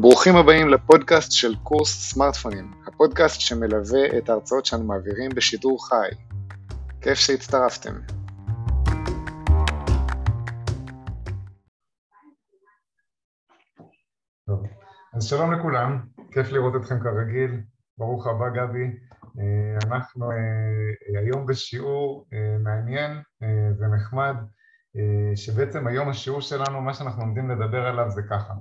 ברוכים הבאים לפודקאסט של קורס סמארטפונים, הפודקאסט שמלווה את ההרצאות שאנו מעבירים בשידור חי. כיף שהצטרפתם. טוב, אז שלום לכולם, כיף לראות אתכם כרגיל, ברוך הבא גבי. אה, אנחנו אה, היום בשיעור אה, מעניין ונחמד, שבעצם היום השיעור שלנו, מה שאנחנו עומדים לדבר עליו זה ככה.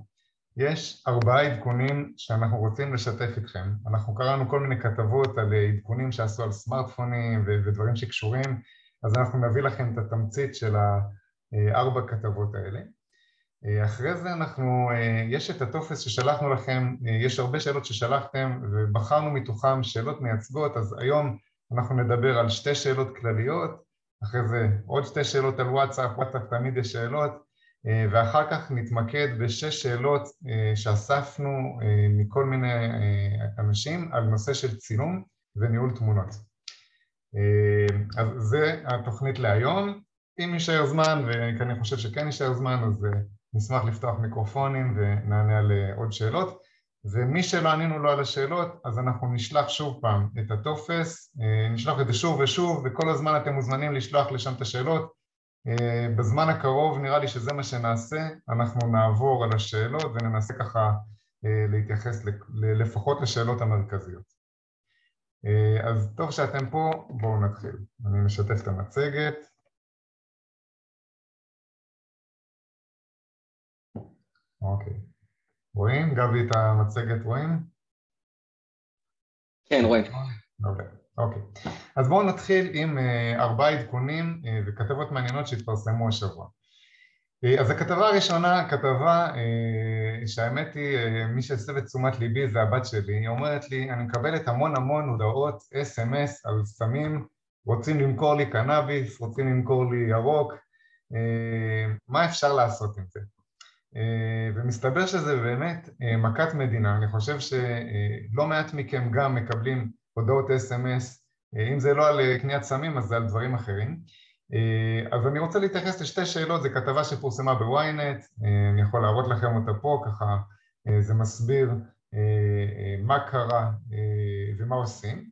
יש ארבעה עדכונים שאנחנו רוצים לשתף איתכם. אנחנו קראנו כל מיני כתבות על עדכונים שעשו על סמארטפונים ודברים שקשורים, אז אנחנו נביא לכם את התמצית של הארבע כתבות האלה. אחרי זה אנחנו, יש את הטופס ששלחנו לכם, יש הרבה שאלות ששלחתם ובחרנו מתוכם שאלות מייצגות, אז היום אנחנו נדבר על שתי שאלות כלליות, אחרי זה עוד שתי שאלות על וואטסאפ, וואטסאפ תמיד יש שאלות, ואחר כך נתמקד בשש שאלות שאספנו מכל מיני אנשים על נושא של צילום וניהול תמונות. אז זה התוכנית להיום. אם יישאר זמן, וכי אני חושב שכן יישאר זמן, אז נשמח לפתוח מיקרופונים ונענה על עוד שאלות. ומי שלא ענינו לו על השאלות, אז אנחנו נשלח שוב פעם את הטופס, נשלח את זה שוב ושוב, וכל הזמן אתם מוזמנים לשלוח לשם את השאלות. בזמן הקרוב נראה לי שזה מה שנעשה, אנחנו נעבור על השאלות וננסה ככה להתייחס לפחות לשאלות המרכזיות. אז טוב שאתם פה, בואו נתחיל. אני משתף את המצגת. אוקיי. רואים? גבי, את המצגת רואים? כן, רואים. אוקיי. אוקיי. אז בואו נתחיל עם ארבעה עדכונים וכתבות מעניינות שהתפרסמו השבוע. אז הכתבה הראשונה, כתבה שהאמת היא, מי שהסב את תשומת ליבי זה הבת שלי, היא אומרת לי, אני מקבלת המון המון הודעות אס.אם.אס על סמים, רוצים למכור לי קנאביס, רוצים למכור לי ירוק, מה אפשר לעשות עם זה? ומסתבר שזה באמת מכת מדינה, אני חושב שלא מעט מכם גם מקבלים הודעות אס.אם.אס, אם זה לא על קניית סמים אז זה על דברים אחרים. אז אני רוצה להתייחס לשתי שאלות, זו כתבה שפורסמה בוויינט, אני יכול להראות לכם אותה פה, ככה זה מסביר מה קרה ומה עושים.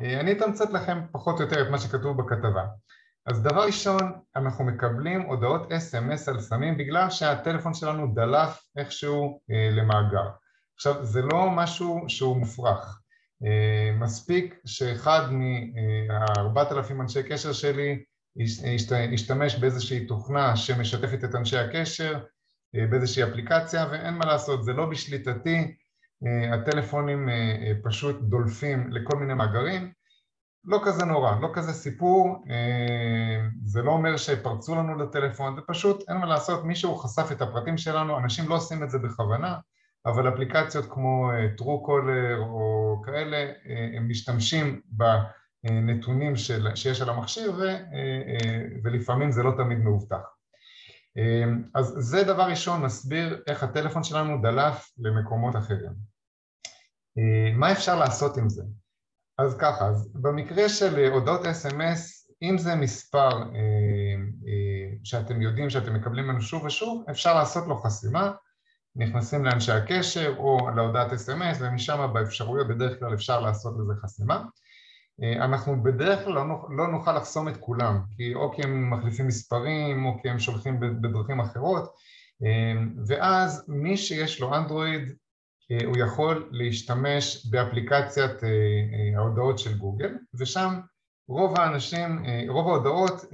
אני אתמצת לכם פחות או יותר את מה שכתוב בכתבה. אז דבר ראשון, אנחנו מקבלים הודעות אס.אם.אס על סמים בגלל שהטלפון שלנו דלף איכשהו למאגר. עכשיו, זה לא משהו שהוא מופרך. מספיק שאחד מהארבעת אלפים אנשי קשר שלי ישתמש באיזושהי תוכנה שמשתפת את אנשי הקשר, באיזושהי אפליקציה, ואין מה לעשות, זה לא בשליטתי, הטלפונים פשוט דולפים לכל מיני מאגרים, לא כזה נורא, לא כזה סיפור, זה לא אומר שפרצו לנו לטלפון, זה פשוט, אין מה לעשות, מישהו חשף את הפרטים שלנו, אנשים לא עושים את זה בכוונה, אבל אפליקציות כמו טרו-קולר או כאלה, הם משתמשים בנתונים של, שיש על המכשיר ו, ולפעמים זה לא תמיד מאובטח. אז זה דבר ראשון, נסביר איך הטלפון שלנו דלף למקומות אחרים. מה אפשר לעשות עם זה? אז ככה, אז במקרה של הודעות אס.אם.אס, אם זה מספר שאתם יודעים שאתם מקבלים ממנו שוב ושוב, אפשר לעשות לו חסימה, נכנסים לאנשי הקשר או להודעת אס.אם.אס ומשם באפשרויות בדרך כלל אפשר לעשות לזה חסימה. אנחנו בדרך כלל לא נוכל לחסום את כולם, כי או כי הם מחליפים מספרים או כי הם שולחים בדרכים אחרות, ואז מי שיש לו אנדרואיד הוא יכול להשתמש באפליקציית ההודעות של גוגל, ושם רוב האנשים, רוב ההודעות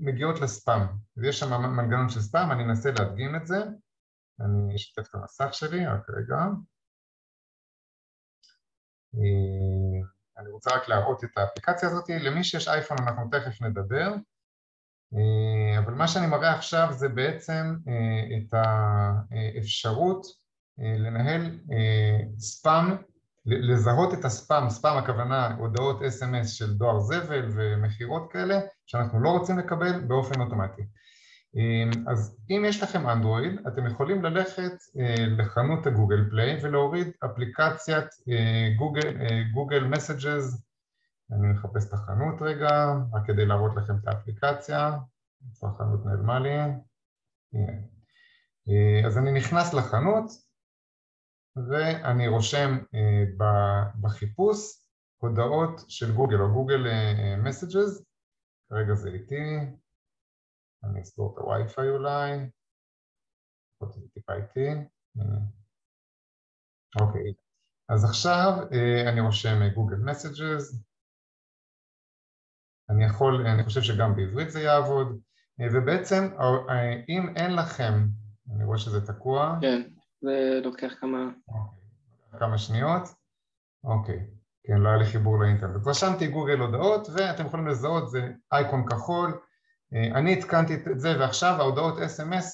מגיעות לספאם, ויש שם מנגנון של ספאם, אני אנסה להדגים את זה, אני אשתף את המסך שלי, רק רגע. אני רוצה רק להראות את האפליקציה הזאת, למי שיש אייפון אנחנו תכף נדבר, אבל מה שאני מראה עכשיו זה בעצם את האפשרות לנהל ספאם, לזהות את הספאם, ספאם הכוונה הודעות אס.אם.אס של דואר זבל ומכירות כאלה שאנחנו לא רוצים לקבל באופן אוטומטי. אז אם יש לכם אנדרואיד, אתם יכולים ללכת לחנות הגוגל פליי ולהוריד אפליקציית גוגל, גוגל מסג'ז, אני מחפש את החנות רגע, רק כדי להראות לכם את האפליקציה, איפה החנות נעלמה לי, אז אני נכנס לחנות, ואני רושם בחיפוש הודעות של גוגל או גוגל מסג'ז, כרגע זה איתי, אני אסגור את הווי-פיי אולי, לפחות זה טיפה איתי, אוקיי, אז עכשיו אני רושם גוגל מסג'ז, אני יכול, אני חושב שגם בעברית זה יעבוד, ובעצם אם אין לכם, אני רואה שזה תקוע. כן, זה לוקח כמה... אוקיי, כמה שניות. אוקיי, כן, לא היה לי חיבור לאינטרנט. רשמתי גוגל הודעות, ואתם יכולים לזהות, זה אייקון כחול. אני התקנתי את זה, ועכשיו ההודעות SMS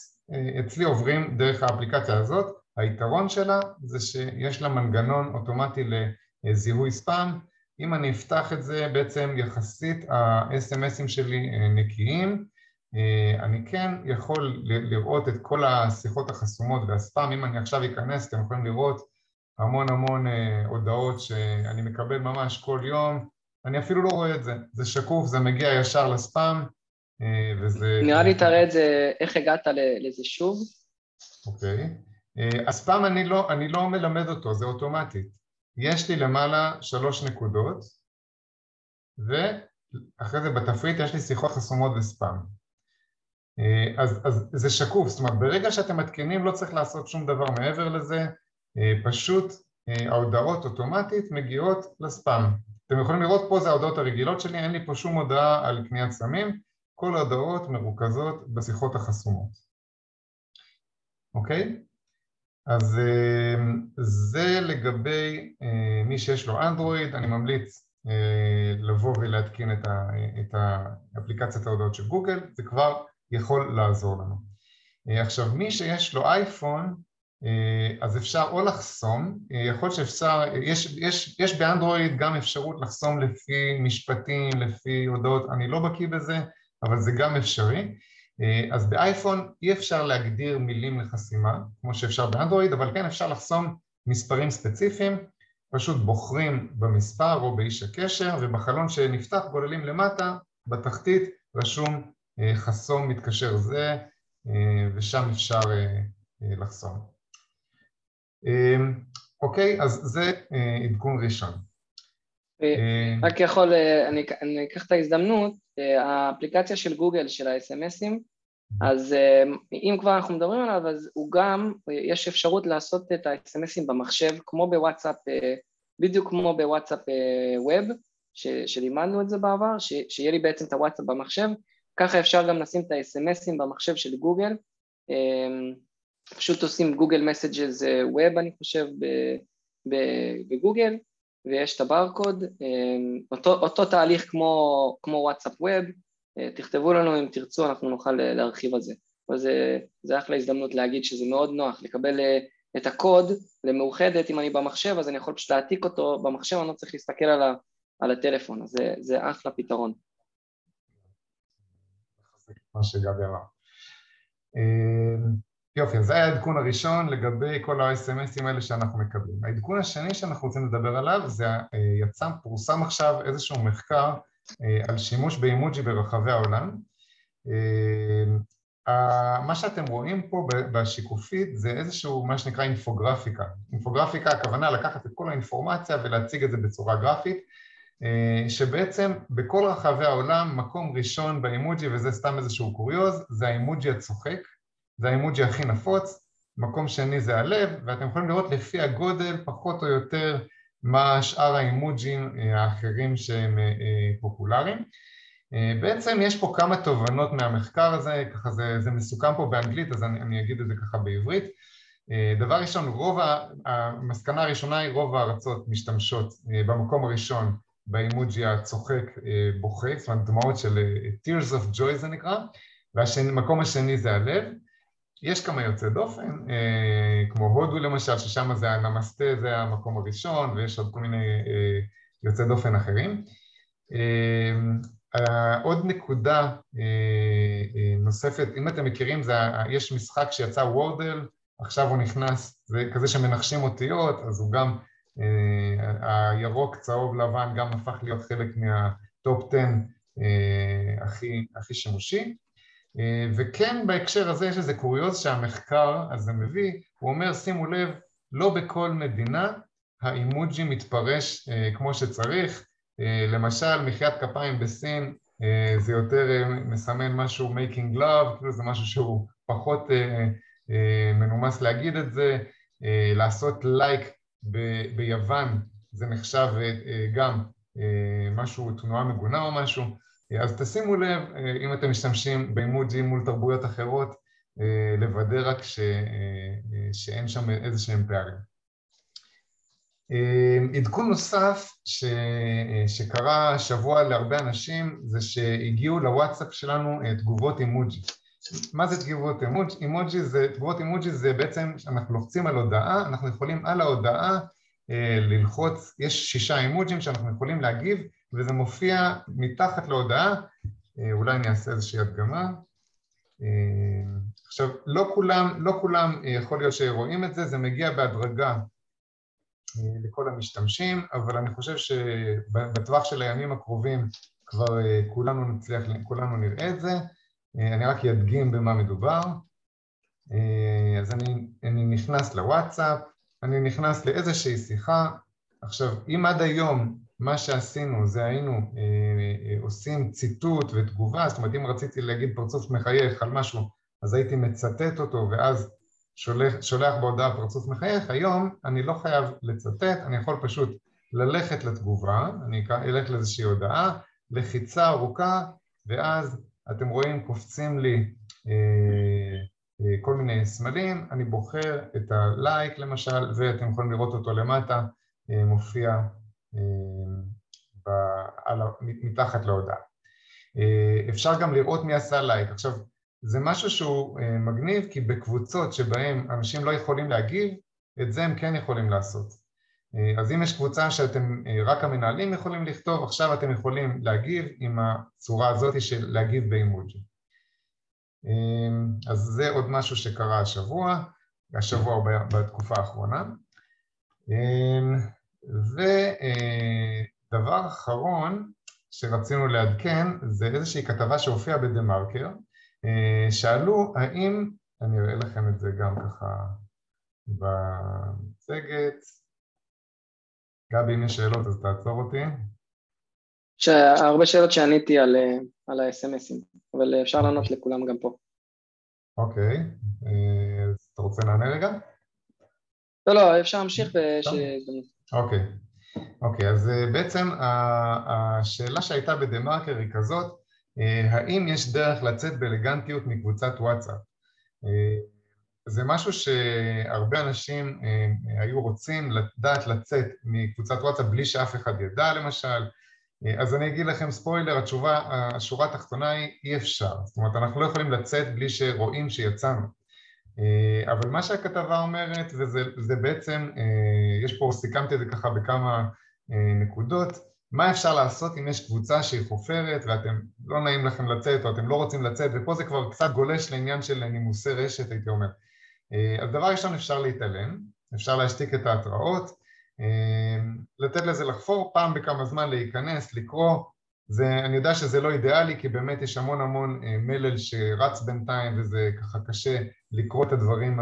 אצלי עוברים דרך האפליקציה הזאת. היתרון שלה זה שיש לה מנגנון אוטומטי לזיהוי ספאם. אם אני אפתח את זה, בעצם יחסית ה-SMSים שלי נקיים. אני כן יכול לראות את כל השיחות החסומות והספאם, אם אני עכשיו אכנס, אתם יכולים לראות המון המון הודעות שאני מקבל ממש כל יום, אני אפילו לא רואה את זה, זה שקוף, זה מגיע ישר לספאם, וזה... נראה לי תראה את זה, איך הגעת לזה שוב. אוקיי, הספאם אני לא, אני לא מלמד אותו, זה אוטומטית. יש לי למעלה שלוש נקודות, ואחרי זה בתפריט יש לי שיחות חסומות וספאם. אז, אז זה שקוף, זאת אומרת ברגע שאתם מתקינים לא צריך לעשות שום דבר מעבר לזה, פשוט ההודעות אוטומטית מגיעות לספאם. אתם יכולים לראות פה זה ההודעות הרגילות שלי, אין לי פה שום הודעה על קניית סמים, כל ההודעות מרוכזות בשיחות החסומות. אוקיי? אז זה לגבי מי שיש לו אנדרואיד, אני ממליץ לבוא ולהתקין את האפליקציית ההודעות של גוגל, זה כבר יכול לעזור לנו. עכשיו מי שיש לו אייפון אז אפשר או לחסום, יכול שאפשר, יש, יש, יש באנדרואיד גם אפשרות לחסום לפי משפטים, לפי הודעות, אני לא בקיא בזה, אבל זה גם אפשרי. אז באייפון אי אפשר להגדיר מילים לחסימה, כמו שאפשר באנדרואיד, אבל כן אפשר לחסום מספרים ספציפיים, פשוט בוחרים במספר או באיש הקשר, ובחלון שנפתח גוללים למטה, בתחתית רשום חסום מתקשר זה, ושם אפשר לחסום. אוקיי, אז זה עדכון ראשון. רק יכול, אני, אני אקח את ההזדמנות, האפליקציה של גוגל של ה-SMSים, אז אם כבר אנחנו מדברים עליו, אז הוא גם, יש אפשרות לעשות את ה-SMSים במחשב, כמו בוואטסאפ, בדיוק כמו בוואטסאפ ווב, שלימדנו את זה בעבר, ש, שיהיה לי בעצם את הוואטסאפ במחשב, ככה אפשר גם לשים את ה-SMSים במחשב של גוגל, פשוט עושים גוגל מסג'ז ווב אני חושב בגוגל ויש את הברקוד, אותו, אותו תהליך כמו, כמו וואטסאפ ווב, תכתבו לנו אם תרצו אנחנו נוכל להרחיב על זה, אבל זה, זה אחלה הזדמנות להגיד שזה מאוד נוח לקבל את הקוד למאוחדת, אם אני במחשב אז אני יכול פשוט להעתיק אותו במחשב, אני לא צריך להסתכל על, ה, על הטלפון, אז זה, זה אחלה פתרון. מה שגבי אמר. יופי, אז זה היה העדכון הראשון לגבי כל ה-SMSים האלה שאנחנו מקבלים. העדכון השני שאנחנו רוצים לדבר עליו זה יצא, פורסם עכשיו איזשהו מחקר על שימוש באימוג'י ברחבי העולם. מה שאתם רואים פה בשיקופית זה איזשהו מה שנקרא אינפוגרפיקה. אינפוגרפיקה הכוונה לקחת את כל האינפורמציה ולהציג את זה בצורה גרפית, שבעצם בכל רחבי העולם מקום ראשון באימוג'י, וזה סתם איזשהו קוריוז, זה האימוג'י הצוחק. זה האימוג'י הכי נפוץ, מקום שני זה הלב, ואתם יכולים לראות לפי הגודל פחות או יותר מה שאר האימוג'ים האחרים שהם פופולריים. בעצם יש פה כמה תובנות מהמחקר הזה, ככה זה, זה מסוכם פה באנגלית אז אני, אני אגיד את זה ככה בעברית. דבר ראשון, רוב, המסקנה הראשונה היא רוב הארצות משתמשות במקום הראשון באימוג'י הצוחק בוכה, זאת אומרת דמעות של tears of joy זה נקרא, והמקום השני זה הלב. יש כמה יוצאי דופן, כמו הודו למשל, ששם זה הנמסטה, זה המקום הראשון, ויש עוד כל מיני יוצאי דופן אחרים. עוד נקודה נוספת, אם אתם מכירים, זה, יש משחק שיצא וורדל, עכשיו הוא נכנס, זה כזה שמנחשים אותיות, אז הוא גם, הירוק, צהוב, לבן, גם הפך להיות חלק מהטופ 10 הכי, הכי שימושי. וכן בהקשר הזה יש איזה קוריוז שהמחקר הזה מביא, הוא אומר שימו לב לא בכל מדינה האימוג'י מתפרש כמו שצריך, למשל מחיית כפיים בסין זה יותר מסמן משהו making love, כאילו זה משהו שהוא פחות מנומס להגיד את זה, לעשות לייק ביוון זה נחשב גם משהו, תנועה מגונה או משהו, אז תשימו לב, אם אתם משתמשים באימוג'י מול תרבויות אחרות, לוודא רק ש... שאין שם איזה שהם פערים. עדכון נוסף ש... שקרה שבוע להרבה אנשים זה שהגיעו לוואטסאפ שלנו תגובות אימוג'י. מה זה תגובות אימוג'י? זה, תגובות אימוג'י זה בעצם, אנחנו לוחצים על הודעה, אנחנו יכולים על ההודעה ללחוץ, יש שישה אימוג'ים שאנחנו יכולים להגיב וזה מופיע מתחת להודעה, אולי אני אעשה איזושהי הדגמה. עכשיו, לא כולם, לא כולם יכול להיות שרואים את זה, זה מגיע בהדרגה לכל המשתמשים, אבל אני חושב שבטווח של הימים הקרובים כבר כולנו נצליח, כולנו נראה את זה. אני רק אדגים במה מדובר. אז אני, אני נכנס לוואטסאפ, אני נכנס לאיזושהי שיחה. עכשיו, אם עד היום מה שעשינו זה היינו אה, עושים ציטוט ותגובה, זאת אומרת אם רציתי להגיד פרצוף מחייך על משהו אז הייתי מצטט אותו ואז שולח, שולח בהודעה פרצוף מחייך, היום אני לא חייב לצטט, אני יכול פשוט ללכת לתגובה, אני אלך לאיזושהי הודעה, לחיצה ארוכה ואז אתם רואים קופצים לי אה, אה, כל מיני סמלים, אני בוחר את הלייק למשל ואתם יכולים לראות אותו למטה, אה, מופיע אה, מתחת להודעה. אה, אפשר גם לראות מי עשה לייק. עכשיו, זה משהו שהוא אה, מגניב כי בקבוצות שבהן אנשים לא יכולים להגיב, את זה הם כן יכולים לעשות. אז אם יש קבוצה שאתם, רק המנהלים יכולים לכתוב, עכשיו אתם יכולים להגיב עם הצורה הזאת של להגיב באימוג'י. אז זה עוד משהו שקרה השבוע, השבוע בתקופה האחרונה. ודבר אחרון שרצינו לעדכן זה איזושהי כתבה שהופיעה בדה מרקר שאלו האם, אני אראה לכם את זה גם ככה במצגת. גבי אם יש שאלות אז תעצור אותי. הרבה שאלות שעניתי על, על ה-SMSים אבל אפשר לענות לכולם גם פה. אוקיי, אז אתה רוצה לענה רגע? לא, לא, אפשר להמשיך ושיהיה הזדמנות אוקיי, אוקיי, אז אה, בעצם השאלה שהייתה בדה מרקר היא כזאת, אה, האם יש דרך לצאת באלגנטיות מקבוצת וואטסאפ? אה, זה משהו שהרבה אנשים היו רוצים לדעת לצאת מקבוצת וואטסאפ בלי שאף אחד ידע למשל, אז אני אגיד לכם ספוילר, התשובה, השורה התחתונה היא אי אפשר, זאת אומרת אנחנו לא יכולים לצאת בלי שרואים שיצאנו אבל מה שהכתבה אומרת, וזה בעצם, אה, יש פה, סיכמתי את זה ככה בכמה אה, נקודות, מה אפשר לעשות אם יש קבוצה שהיא חופרת ואתם לא נעים לכם לצאת או אתם לא רוצים לצאת ופה זה כבר קצת גולש לעניין של נימוסי רשת הייתי אומר. אז דבר ראשון אפשר להתעלם, אפשר להשתיק את ההתראות, לתת לזה לחפור, פעם בכמה זמן להיכנס, לקרוא, זה, אני יודע שזה לא אידיאלי כי באמת יש המון המון אה, מלל שרץ בינתיים וזה ככה קשה לקרוא את הדברים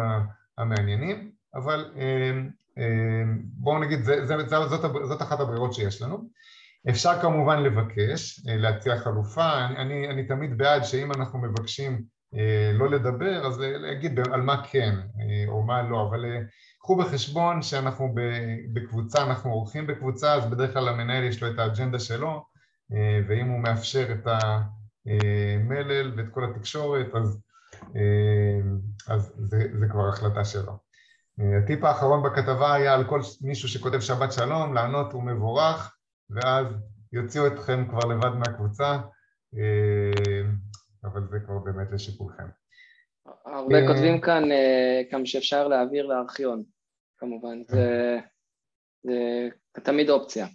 המעניינים, אבל אה, אה, בואו נגיד, זה, זה, זאת, זאת אחת הברירות שיש לנו. אפשר כמובן לבקש, להציע חלופה, אני, אני, אני תמיד בעד שאם אנחנו מבקשים לא לדבר אז להגיד על מה כן או מה לא, אבל קחו בחשבון שאנחנו בקבוצה, אנחנו עורכים בקבוצה אז בדרך כלל למנהל יש לו את האג'נדה שלו ואם הוא מאפשר את המלל ואת כל התקשורת אז, אה, אז זה, זה כבר החלטה שלו. אה, הטיפ האחרון בכתבה היה על כל מישהו שכותב שבת שלום, לענות הוא מבורך ואז יוציאו אתכם כבר לבד מהקבוצה, אבל זה כבר באמת לשיקולכם. הרבה כותבים כאן כמה שאפשר להעביר לארכיון, כמובן, זה, זה תמיד אופציה.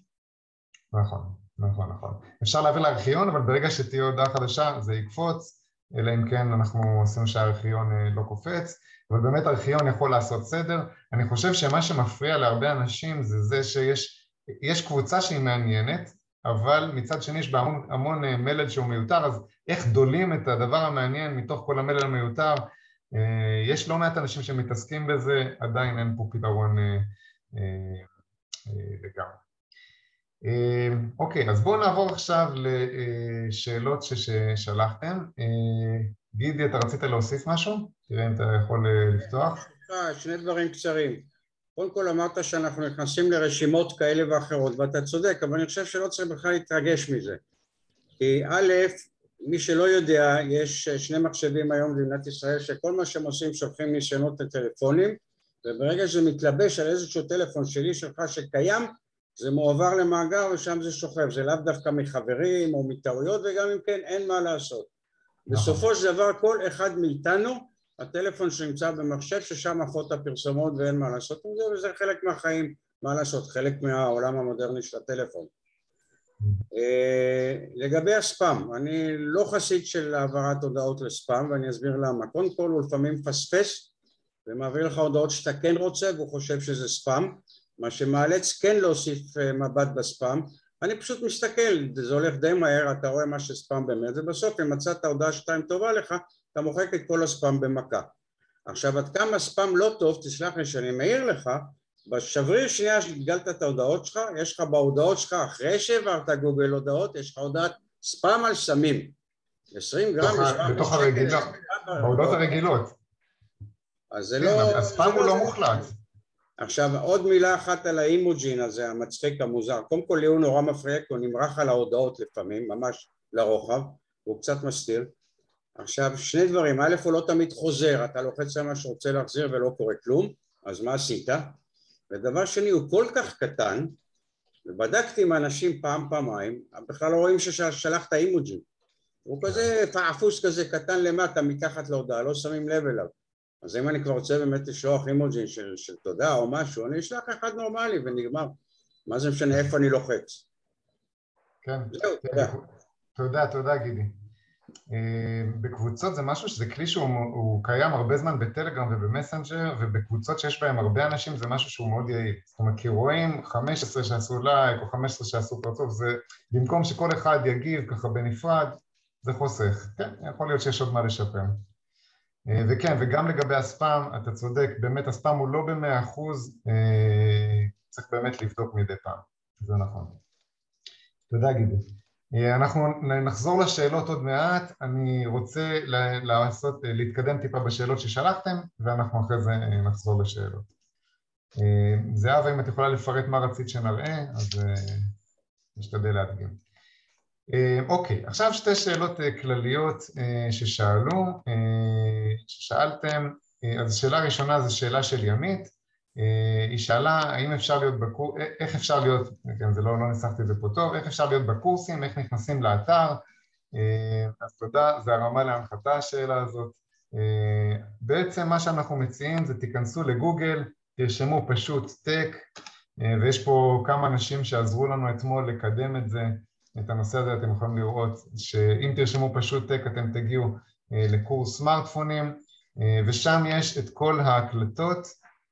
נכון. נכון, נכון. אפשר להעביר לארכיון, אבל ברגע שתהיה הודעה חדשה זה יקפוץ, אלא אם כן אנחנו עושים שהארכיון אה, לא קופץ, אבל באמת ארכיון יכול לעשות סדר. אני חושב שמה שמפריע להרבה אנשים זה זה שיש קבוצה שהיא מעניינת, אבל מצד שני יש בה המון, המון אה, מלל שהוא מיותר, אז איך דולים את הדבר המעניין מתוך כל המלל המיותר, יש לא מעט אנשים שמתעסקים בזה, עדיין אין פה פתרון לגמרי. אוקיי, אז בואו נעבור עכשיו לשאלות ששלחתם. גידי, אתה רצית להוסיף משהו? תראה אם אתה יכול לפתוח. שני דברים קצרים. קודם כל אמרת שאנחנו נכנסים לרשימות כאלה ואחרות, ואתה צודק, אבל אני חושב שלא צריך בכלל להתרגש מזה. כי א', מי שלא יודע, יש שני מחשבים היום במדינת ישראל שכל מה שהם עושים שולחים ניסיונות לטלפונים וברגע שזה מתלבש על איזשהו טלפון שלי שלך שקיים זה מועבר למאגר ושם זה שוכב, זה לאו דווקא מחברים או מטעויות וגם אם כן אין מה לעשות. נכון. בסופו של דבר כל אחד מאיתנו הטלפון שנמצא במחשב ששם עפות הפרסומות ואין מה לעשות עם זה וזה חלק מהחיים, מה לעשות, חלק מהעולם המודרני של הטלפון. אה, לגבי הספאם, אני לא חסיד של העברת הודעות לספאם ואני אסביר למה. קודם כל הוא לפעמים מפספס ומעביר לך הודעות שאתה כן רוצה והוא חושב שזה ספאם, מה שמאלץ כן להוסיף אה, מבט בספאם. אני פשוט מסתכל, זה הולך די מהר, אתה רואה מה שספאם באמת, ובסוף אם מצאת הודעה שתיים טובה לך, אתה מוחק את כל הספאם במכה. עכשיו עד כמה ספאם לא טוב, תסלח לי שאני מעיר לך, בשבריר שנייה שגלגלת את ההודעות שלך, יש לך בהודעות שלך, אחרי שהעברת גוגל הודעות, יש לך הודעת ספאם על סמים. 20 גרם בתוך הרגילות, בהודעות הרגילות. אז זה כן, לא... הספאם הוא לא מוחלט. עכשיו עוד מילה אחת על האימוג'ין הזה, המצחיק המוזר. קודם כל לי הוא נורא מפריע, כי הוא נמרח על ההודעות לפעמים, ממש לרוחב, הוא קצת מסתיר. עכשיו שני דברים, א' הוא לא תמיד חוזר, אתה לוחץ על מה שרוצה להחזיר ולא קורה כלום, אז מה עשית? ודבר שני הוא כל כך קטן ובדקתי עם אנשים פעם פעמיים בכלל לא רואים ששלחת אימוג'ים הוא כזה פעפוס כזה קטן למטה מתחת להודעה לא שמים לב אליו אז אם אני כבר רוצה באמת לשלוח אימוג'ים של, של תודה או משהו אני אשלח אחד נורמלי ונגמר. מה זה משנה איפה אני לוחץ? כן, זהו, תודה. תודה, תודה גידי. אה, בקבוצות זה משהו שזה כלי שהוא קיים הרבה זמן בטלגרם ובמסנג'ר ובקבוצות שיש בהם הרבה אנשים זה משהו שהוא מאוד יעיל. זאת אומרת כי רואים 15 שעשו לייק או 15 שעשו פרצוף זה במקום שכל אחד יגיב ככה בנפרד זה חוסך. כן יכול להיות שיש עוד מה לשפר וכן וגם לגבי הספאם אתה צודק באמת הספאם הוא לא במאה אחוז אה, צריך באמת לבדוק מדי פעם זה נכון תודה גידי אה, אנחנו נחזור לשאלות עוד מעט, אני רוצה לעשות, להתקדם טיפה בשאלות ששלחתם ואנחנו אחרי זה אה, נחזור לשאלות. אה, זהבה, אם את יכולה לפרט מה רצית שנראה, אז נשתדל להדגים. אוקיי, עכשיו שתי שאלות כלליות ששאלו, ששאלתם, אז השאלה הראשונה זו שאלה של ימית, אה, היא שאלה האם אפשר להיות בקורס, אה, איך אפשר להיות, כן זה לא, לא ניסחתי את זה פה טוב, איך אפשר להיות בקורסים, איך נכנסים לאתר, אה, אז תודה, זה הרמה להנחתה השאלה הזאת. בעצם מה שאנחנו מציעים זה תיכנסו לגוגל, תרשמו פשוט טק, ויש פה כמה אנשים שעזרו לנו אתמול לקדם את זה, את הנושא הזה אתם יכולים לראות שאם תרשמו פשוט טק אתם תגיעו לקורס סמארטפונים ושם יש את כל ההקלטות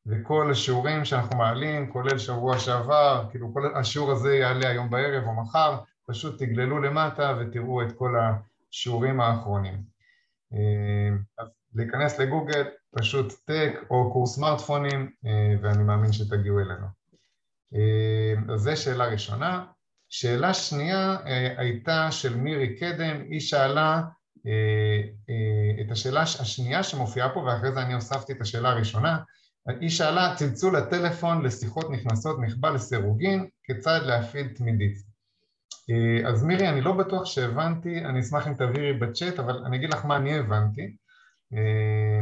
וכל השיעורים שאנחנו מעלים, כולל שבוע שעבר, כאילו כל השיעור הזה יעלה היום בערב או מחר, פשוט תגללו למטה ותראו את כל השיעורים האחרונים. אה, אז להיכנס לגוגל, פשוט טק או קורס סמארטפונים, אה, ואני מאמין שתגיעו אלינו. אה, אז זו שאלה ראשונה. שאלה שנייה הייתה של מירי קדם, היא שאלה את השאלה השנייה שמופיעה פה ואחרי זה אני הוספתי את השאלה הראשונה היא שאלה, צלצול הטלפון לשיחות נכנסות נחבא לסירוגין, כיצד להפעיל תמידית. אה, אז מירי, אני לא בטוח שהבנתי, אני אשמח אם תעבירי בצ'אט, אבל אני אגיד לך מה אני הבנתי. אה,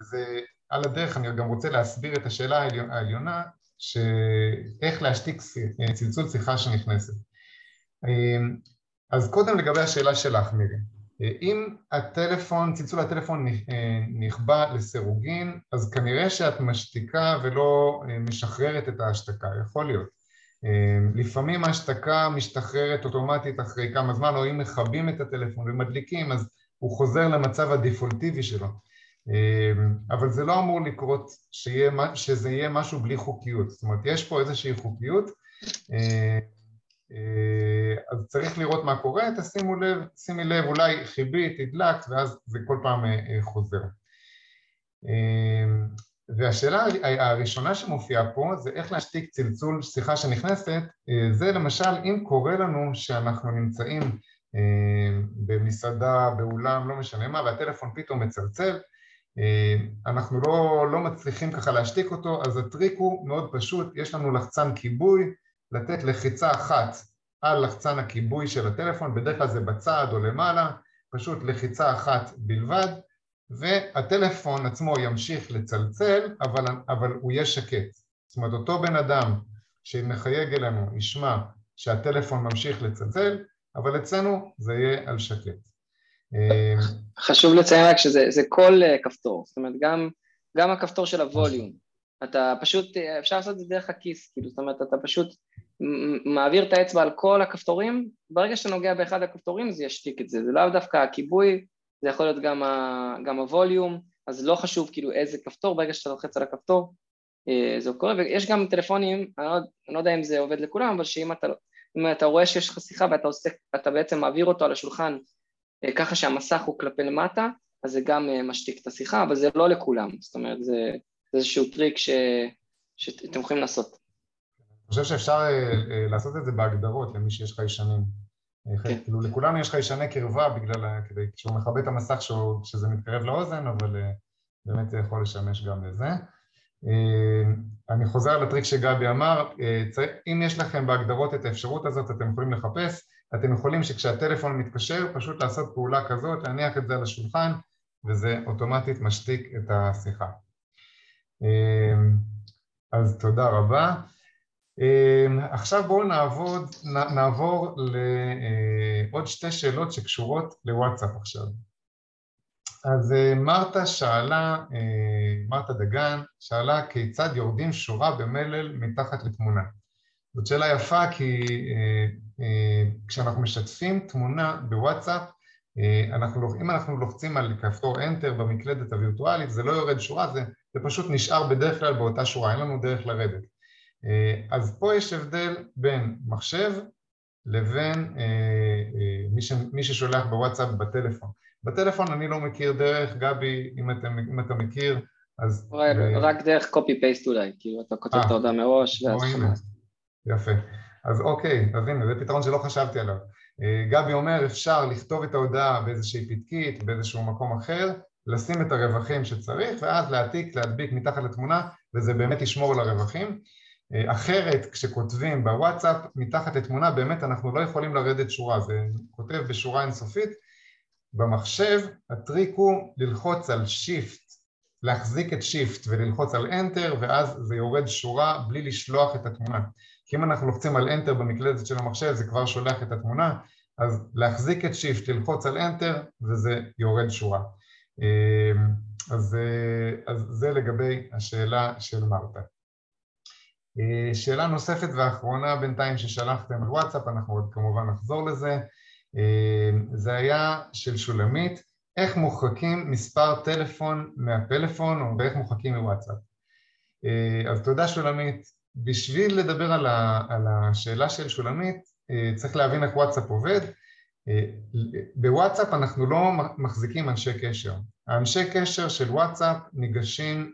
זה על הדרך, אני גם רוצה להסביר את השאלה העליונה, שאיך להשתיק צלצול שיחה שנכנסת. אה, אז קודם לגבי השאלה שלך, מירי. אם הטלפון, צלצול הטלפון אה, נכבה לסירוגין, אז כנראה שאת משתיקה ולא אה, משחררת את ההשתקה, יכול להיות. אה, לפעמים ההשתקה משתחררת אוטומטית אחרי כמה זמן, או אם מכבים את הטלפון ומדליקים, אז הוא חוזר למצב הדפולטיבי שלו. אבל זה לא אמור לקרות שיהיה, שזה יהיה משהו בלי חוקיות, זאת אומרת יש פה איזושהי חוקיות אה, אז צריך לראות מה קורה, תשימו לב, שימי לב, אולי חיבית, הדלקת, ואז זה כל פעם אה, אה, חוזר. והשאלה הראשונה שמופיעה פה זה איך להשתיק צלצול שיחה שנכנסת, זה למשל אם קורה לנו שאנחנו נמצאים במסעדה, באולם, לא משנה מה, והטלפון פתאום מצלצל, אנחנו לא, לא מצליחים ככה להשתיק אותו, אז הטריק הוא מאוד פשוט, יש לנו לחצן כיבוי, לתת לחיצה אחת על לחצן הכיבוי של הטלפון, בדרך כלל זה בצד או למעלה, פשוט לחיצה אחת בלבד, והטלפון עצמו ימשיך לצלצל, אבל, אבל הוא יהיה שקט. זאת אומרת, אותו בן אדם שמחייג אלינו ישמע שהטלפון ממשיך לצלצל, אבל אצלנו זה יהיה על שקט. חשוב לציין רק שזה כל אה, כפתור, זאת אומרת גם, גם הכפתור של הווליום, אתה פשוט, אה, אפשר לעשות את זה דרך הכיס, כאילו, זאת אומרת אתה פשוט מעביר את האצבע על כל הכפתורים, ברגע שאתה נוגע באחד הכפתורים זה ישתיק את זה, זה לאו דווקא הכיבוי, זה יכול להיות גם, ה, גם הווליום, אז לא חשוב כאילו איזה כפתור, ברגע שאתה לוחץ על הכפתור אה, זה קורה, ויש גם טלפונים, אני לא, אני לא יודע אם זה עובד לכולם, אבל שאם אתה, אתה רואה שיש לך שיחה ואתה עושה, בעצם מעביר אותו על השולחן ככה שהמסך הוא כלפי למטה, אז זה גם אה, משתיק את השיחה, אבל זה לא לכולם, זאת אומרת זה, זה איזשהו טריק ש, שאתם יכולים לעשות. אני חושב שאפשר לעשות את זה בהגדרות למי שיש חיישנים. כן. כאילו לכולם יש חיישני קרבה בגלל, כדי, כשהוא מכבה את המסך שהוא, שזה מתקרב לאוזן, אבל אה, באמת זה יכול לשמש גם לזה. אה, אני חוזר לטריק שגבי אמר, אה, אם יש לכם בהגדרות את האפשרות הזאת, אתם יכולים לחפש, אתם יכולים שכשהטלפון מתקשר, פשוט לעשות פעולה כזאת, להניח את זה על השולחן, וזה אוטומטית משתיק את השיחה. אז תודה רבה. אמ, עכשיו בואו נעבוד, נעבור לעוד שתי שאלות שקשורות לוואטסאפ עכשיו. אז אה, מרתה שאלה, אה, מרתה דגן, שאלה כיצד יורדים שורה במלל מתחת לתמונה. זאת שאלה יפה כי אה, כשאנחנו משתפים תמונה בוואטסאפ, אנחנו, אם אנחנו לוחצים על כפתור Enter במקלדת הווירטואלית, זה לא יורד שורה, זה, זה פשוט נשאר בדרך כלל באותה שורה, אין לנו דרך לרדת. אה, אז פה יש הבדל בין מחשב לבין אה, אה, מי, ש, מי ששולח בוואטסאפ בטלפון. בטלפון אני לא מכיר דרך, גבי, אם אתה, אם אתה מכיר, אז... רק דרך copy-paste אולי, כאילו אתה כותב את ההודעה מראש ואז... יפה. אז אוקיי, אז הנה, זה פתרון שלא חשבתי עליו. גבי אומר, אפשר לכתוב את ההודעה באיזושהי פתקית, באיזשהו מקום אחר, לשים את הרווחים שצריך, ואז להעתיק, להדביק מתחת לתמונה, וזה באמת ישמור על הרווחים. אה, אחרת כשכותבים בוואטסאפ מתחת לתמונה באמת אנחנו לא יכולים לרדת שורה, זה כותב בשורה אינסופית במחשב הטריק הוא ללחוץ על שיפט, להחזיק את שיפט וללחוץ על אנטר ואז זה יורד שורה בלי לשלוח את התמונה כי אם אנחנו לוחצים על אנטר במקלדת של המחשב זה כבר שולח את התמונה אז להחזיק את שיפט, ללחוץ על אנטר וזה יורד שורה. אה, אז, אה, אז זה לגבי השאלה של מרתה. אה, שאלה נוספת ואחרונה בינתיים ששלחתם לוואטסאפ, אנחנו עוד כמובן נחזור לזה, אה, זה היה של שולמית, איך מוחקים מספר טלפון מהפלאפון או ואיך מוחקים מוואטסאפ. אז תודה שולמית, בשביל לדבר על, ה, על השאלה של שולמית צריך להבין איך וואטסאפ עובד. בוואטסאפ אנחנו לא מחזיקים אנשי קשר. האנשי קשר של וואטסאפ ניגשים,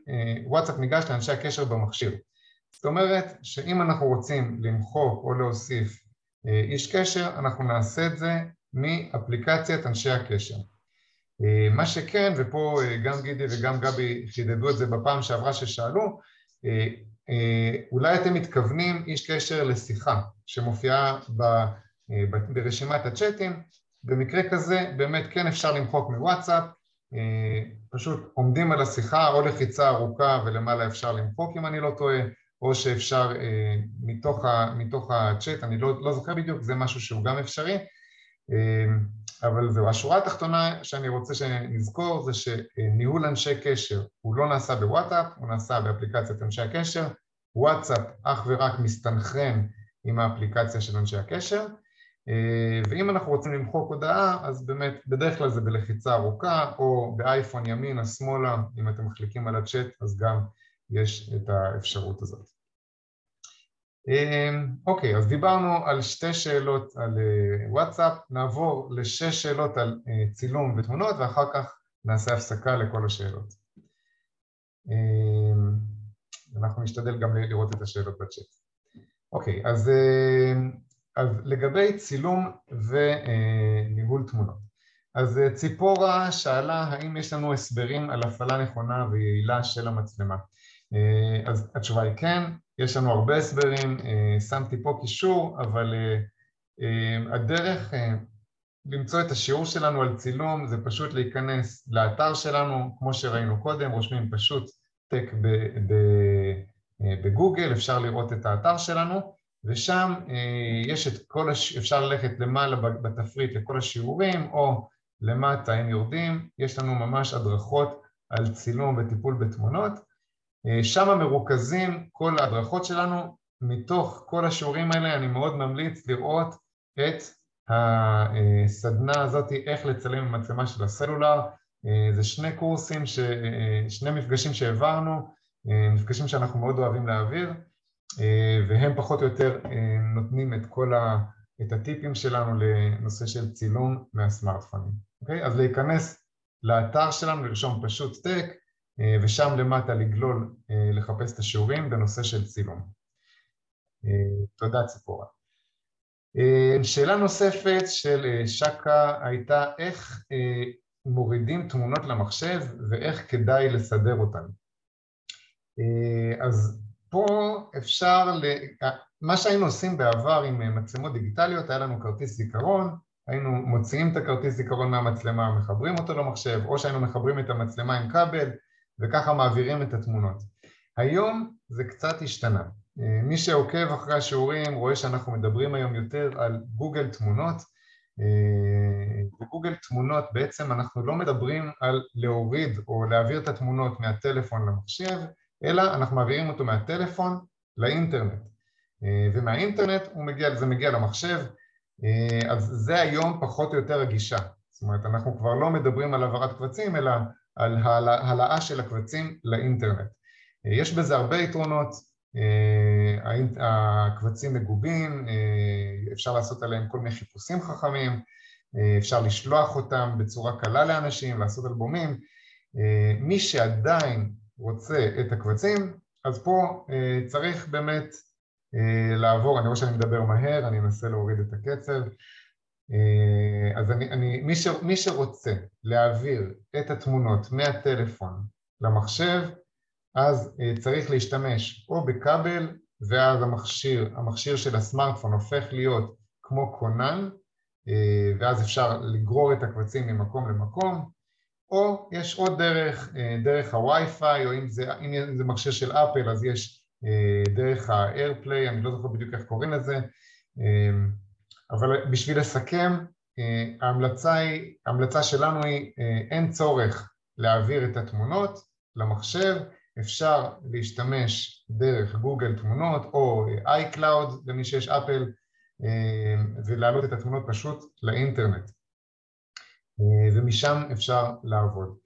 וואטסאפ ניגש לאנשי הקשר במכשיר. זאת אומרת שאם אנחנו רוצים למחוק או להוסיף אה, איש קשר, אנחנו נעשה את זה מאפליקציית אנשי הקשר. אה, מה שכן, ופה אה, גם גידי וגם גבי חידדו את זה בפעם שעברה ששאלו, אולי אתם מתכוונים איש קשר לשיחה שמופיעה ברשימת הצ'אטים, במקרה כזה באמת כן אפשר למחוק מוואטסאפ, פשוט עומדים על השיחה או לחיצה ארוכה ולמעלה אפשר למחוק אם אני לא טועה, או שאפשר אה, מתוך, ה, מתוך הצ'אט, אני לא, לא זוכר בדיוק, זה משהו שהוא גם אפשרי, אה, אבל זהו. השורה התחתונה שאני רוצה שנזכור זה שניהול אנשי קשר הוא לא נעשה בוואטאפ, הוא נעשה באפליקציית אנשי הקשר, וואטסאפ אך ורק מסתנכרן עם האפליקציה של אנשי הקשר, ואם אנחנו רוצים למחוק הודעה, אז באמת בדרך כלל זה בלחיצה ארוכה, או באייפון ימינה, שמאלה, אם אתם מחליקים על הצ'אט אז גם יש את האפשרות הזאת. אמ, אוקיי, אז דיברנו על שתי שאלות על אה, וואטסאפ, נעבור לשש שאלות על אה, צילום ותמונות ואחר כך נעשה הפסקה לכל השאלות. אנחנו נשתדל גם לראות את השאלות בצ'אט. אוקיי, אז, אז לגבי צילום וניהול תמונות. אז ציפורה שאלה האם יש לנו הסברים על הפעלה נכונה ויעילה של המצלמה. אז התשובה היא כן, יש לנו הרבה הסברים, שמתי פה קישור, אבל הדרך למצוא את השיעור שלנו על צילום זה פשוט להיכנס לאתר שלנו, כמו שראינו קודם, רושמים פשוט טק בגוגל, אפשר לראות את האתר שלנו, ושם יש את כל, הש... אפשר ללכת למעלה בתפריט לכל השיעורים, או למטה הם יורדים, יש לנו ממש הדרכות על צילום וטיפול בתמונות, שם מרוכזים כל ההדרכות שלנו, מתוך כל השיעורים האלה אני מאוד ממליץ לראות את הסדנה הזאת, איך לצלם עם מצלמה של הסלולר, זה שני קורסים, ש... שני מפגשים שהעברנו, מפגשים שאנחנו מאוד אוהבים להעביר, והם פחות או יותר נותנים את כל ה... את הטיפים שלנו לנושא של צילום מהסמארטפונים, אוקיי? אז להיכנס לאתר שלנו, לרשום פשוט טק, ושם למטה לגלול, לחפש את השיעורים בנושא של צילום. תודה ציפורה. שאלה נוספת של שקה הייתה איך מורידים תמונות למחשב ואיך כדאי לסדר אותן. אז פה אפשר, מה שהיינו עושים בעבר עם מצלמות דיגיטליות, היה לנו כרטיס זיכרון, היינו מוציאים את הכרטיס זיכרון מהמצלמה, מחברים אותו למחשב, או שהיינו מחברים את המצלמה עם כבל, וככה מעבירים את התמונות. היום זה קצת השתנה. מי שעוקב אחרי השיעורים רואה שאנחנו מדברים היום יותר על גוגל תמונות. בגוגל תמונות בעצם אנחנו לא מדברים על להוריד או להעביר את התמונות מהטלפון למחשב, אלא אנחנו מעבירים אותו מהטלפון לאינטרנט. ומהאינטרנט הוא מגיע, זה מגיע למחשב, אז זה היום פחות או יותר הגישה. זאת אומרת, אנחנו כבר לא מדברים על העברת קבצים, אלא על העלאה של הקבצים לאינטרנט. יש בזה הרבה יתרונות, הקבצים מגובים, אפשר לעשות עליהם כל מיני חיפושים חכמים, אפשר לשלוח אותם בצורה קלה לאנשים, לעשות אלבומים. מי שעדיין רוצה את הקבצים, אז פה צריך באמת לעבור, אני רואה שאני מדבר מהר, אני אנסה להוריד את הקצב. אז אני, אני, מי, ש, מי שרוצה להעביר את התמונות מהטלפון למחשב, אז צריך להשתמש או בכבל, ואז המכשיר, המכשיר של הסמארטפון הופך להיות כמו כונן, ואז אפשר לגרור את הקבצים ממקום למקום, או יש עוד דרך, דרך הווי-פיי, או אם זה, אם זה מכשיר של אפל אז יש דרך ה-AirPlay, אני לא זוכר בדיוק איך קוראים לזה, אבל בשביל לסכם, ההמלצה, היא, ההמלצה שלנו היא אין צורך להעביר את התמונות למחשב, אפשר להשתמש דרך גוגל תמונות או iCloud למי שיש אפל ולהעלות את התמונות פשוט לאינטרנט ומשם אפשר לעבוד.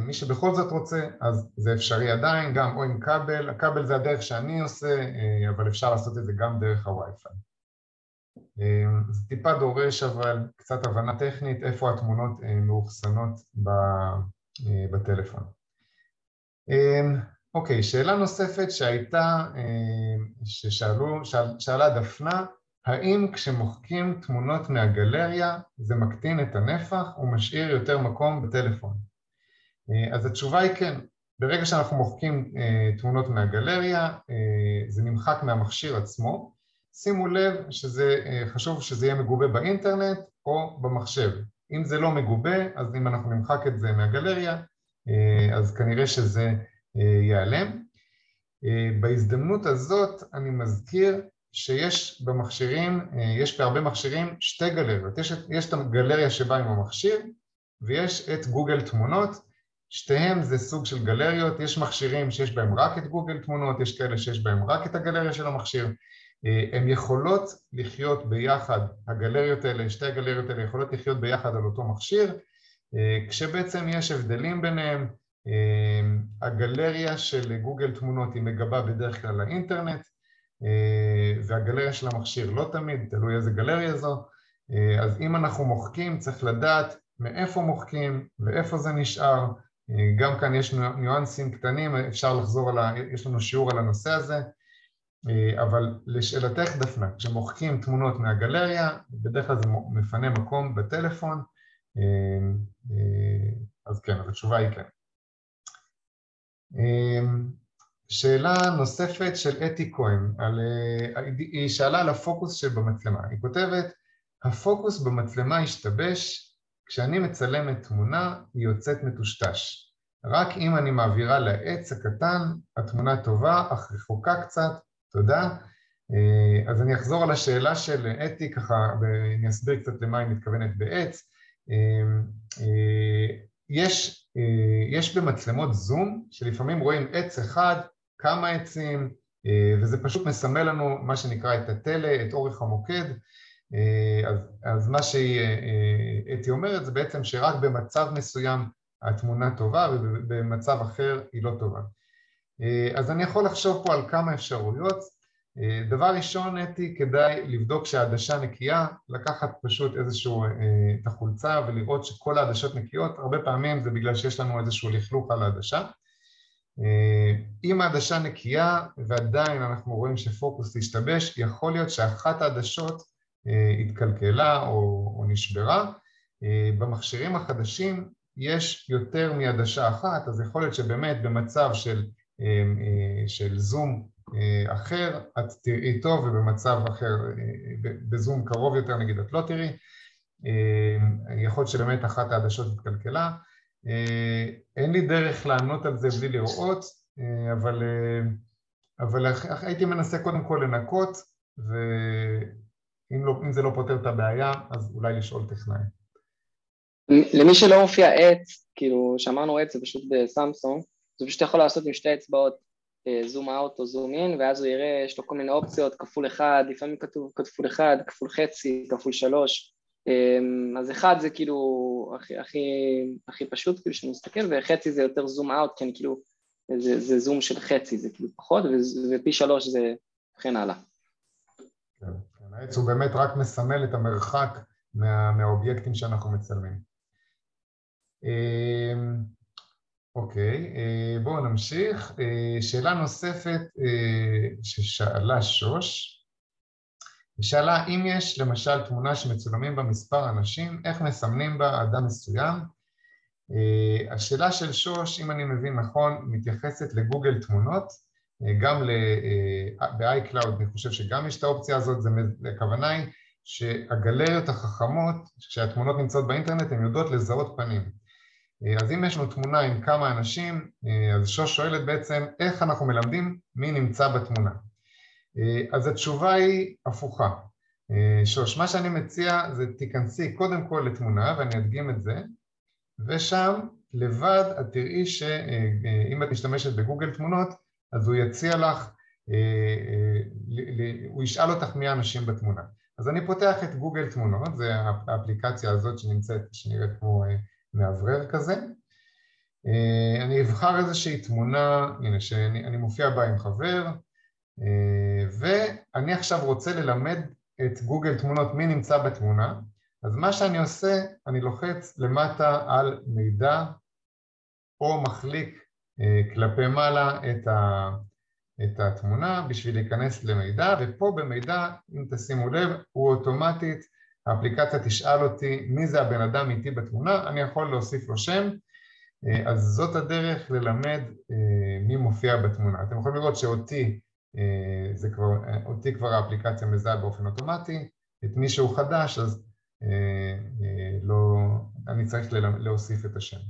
מי שבכל זאת רוצה, אז זה אפשרי עדיין, גם או עם כבל, הכבל זה הדרך שאני עושה, אבל אפשר לעשות את זה גם דרך הווי-פיי. זה טיפה דורש אבל קצת הבנה טכנית איפה התמונות מאוחסנות בטלפון. אוקיי, שאלה נוספת שהייתה, ששאלו, שאלה דפנה, האם כשמוחקים תמונות מהגלריה זה מקטין את הנפח ומשאיר יותר מקום בטלפון? אז התשובה היא כן, ברגע שאנחנו מוחקים תמונות מהגלריה זה נמחק מהמכשיר עצמו, שימו לב שזה חשוב שזה יהיה מגובה באינטרנט או במחשב, אם זה לא מגובה אז אם אנחנו נמחק את זה מהגלריה אז כנראה שזה ייעלם. בהזדמנות הזאת אני מזכיר שיש במכשירים, יש בהרבה מכשירים שתי גלריות, יש, יש את הגלריה שבאה עם המכשיר ויש את גוגל תמונות, שתיהם זה סוג של גלריות, יש מכשירים שיש בהם רק את גוגל תמונות, יש כאלה שיש בהם רק את הגלריה של המכשיר, הן יכולות לחיות ביחד, הגלריות האלה, שתי הגלריות האלה יכולות לחיות ביחד על אותו מכשיר, כשבעצם יש הבדלים ביניהם, הגלריה של גוגל תמונות היא מגבה בדרך כלל לאינטרנט והגלריה של המכשיר לא תמיד, תלוי איזה גלריה זו, אז אם אנחנו מוחקים צריך לדעת מאיפה מוחקים ואיפה זה נשאר גם כאן יש ניואנסים קטנים, אפשר לחזור על ה... יש לנו שיעור על הנושא הזה, אבל לשאלתך דפנה, כשמוחקים תמונות מהגלריה, בדרך כלל זה מפנה מקום בטלפון, אז כן, אז התשובה היא כן. שאלה נוספת של אתי כהן, על, היא שאלה על הפוקוס שבמצלמה, היא כותבת, הפוקוס במצלמה השתבש, כשאני מצלמת תמונה היא יוצאת מטושטש. רק אם אני מעבירה לעץ הקטן, התמונה טובה, אך רחוקה קצת, תודה. אז אני אחזור על השאלה של אתי ככה, ואני אסביר קצת למה היא מתכוונת בעץ. יש, יש במצלמות זום, שלפעמים רואים עץ אחד, כמה עצים, וזה פשוט מסמל לנו מה שנקרא את הטלה, את אורך המוקד, אז, אז מה שאתי אומרת זה בעצם שרק במצב מסוים התמונה טובה ובמצב אחר היא לא טובה. אז אני יכול לחשוב פה על כמה אפשרויות. דבר ראשון, אתי, כדאי לבדוק שהעדשה נקייה, לקחת פשוט איזשהו, את החולצה ולראות שכל העדשות נקיות, הרבה פעמים זה בגלל שיש לנו איזשהו לכלוך על העדשה. אם העדשה נקייה ועדיין אנחנו רואים שפוקוס השתבש, יכול להיות שאחת העדשות התקלקלה או, או נשברה. במכשירים החדשים יש יותר מעדשה אחת, אז יכול להיות שבאמת במצב של, של זום אחר את תראי טוב ובמצב אחר, בזום קרוב יותר נגיד את לא תראי. יכול להיות שבאמת אחת העדשות התקלקלה. אין לי דרך לענות על זה בלי לראות, אבל, אבל הייתי מנסה קודם כל לנקות ו... אם, לא, זה לא פותר את הבעיה, אז אולי לשאול טכנאי. למי שלא מופיע עץ, כאילו שאמרנו עץ זה פשוט בסמסונג, זה פשוט יכול לעשות עם שתי אצבעות זום אאוט או זום אין, ואז הוא יראה, יש לו כל מיני אופציות, כפול אחד, לפעמים כתוב כפול אחד, כפול חצי, כפול שלוש, אמ, אז אחד זה כאילו הכי, הכי, הכי פשוט כאילו שאני מסתכל, וחצי זה יותר זום אאוט, אני כאילו, זה, זה זום של חצי, זה כאילו פחות, ופי שלוש זה וכן הלאה. כן. העץ הוא באמת רק מסמל את המרחק מה, מהאובייקטים שאנחנו מצלמים. אוקיי, אה, בואו נמשיך. אה, שאלה נוספת אה, ששאלה שוש, היא שאלה אם יש למשל תמונה שמצולמים בה מספר אנשים, איך מסמנים בה אדם מסוים? השאלה של שוש, אם אני מבין נכון, מתייחסת לגוגל תמונות, גם ב-iCloud אני חושב שגם יש את האופציה הזאת, הכוונה היא שהגלריות החכמות, כשהתמונות נמצאות באינטרנט, הן יודעות לזהות פנים. אה, אז אם יש לנו תמונה עם כמה אנשים, אה, אז שוש שואלת בעצם איך אנחנו מלמדים מי נמצא בתמונה. אז התשובה היא הפוכה. שוש, מה שאני מציע זה תיכנסי קודם כל לתמונה, ואני אדגים את זה, ושם לבד את תראי שאם את משתמשת בגוגל תמונות, אז הוא יציע לך, אה, אה, הוא ישאל אותך מי האנשים בתמונה. אז אני פותח את גוגל תמונות, זה האפליקציה הזאת שנמצאת, שנראית כמו אה, מאוורר כזה. אני אבחר איזושהי תמונה, הנה, שאני מופיע בה עם חבר, ואני עכשיו רוצה ללמד את גוגל תמונות מי נמצא בתמונה, אז מה שאני עושה, אני לוחץ למטה על מידע או מחליק כלפי מעלה את, ה, את התמונה בשביל להיכנס למידע, ופה במידע, אם תשימו לב, הוא אוטומטית, האפליקציה תשאל אותי מי זה הבן אדם איתי בתמונה, אני יכול להוסיף לו שם, אז זאת הדרך ללמד מי מופיע בתמונה. אתם יכולים לראות שאותי, זה כבר, אותי כבר האפליקציה מזהה באופן אוטומטי, את מי שהוא חדש, אז לא, אני צריך להוסיף את השם.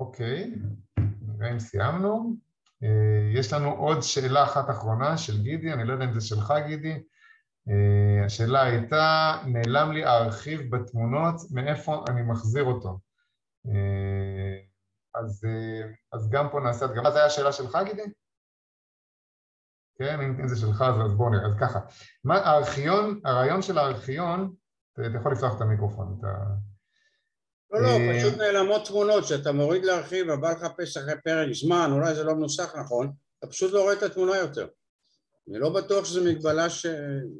אוקיי, נראה אם סיימנו. אה, יש לנו עוד שאלה אחת אחרונה של גידי, אני לא יודע אם זה שלך גידי. אה, השאלה הייתה, נעלם לי הארכיב בתמונות, מאיפה אני מחזיר אותו? אה, אז, אז גם פה נעשה הדגמה, זו הייתה השאלה שלך גידי? כן, אם, זה שלך אז בואו נראה, אז ככה. מה, הארכיון, הרעיון של הארכיון, אתה יכול לפתוח את המיקרופון, אתה... לא, לא, אה, פשוט נעלמות תמונות, שאתה מוריד להרחיב ובא לחפש אחרי פרק זמן, אולי זה לא מנוסח נכון, אתה פשוט לא רואה את התמונה יותר. אני לא בטוח שזו מגבלה ש...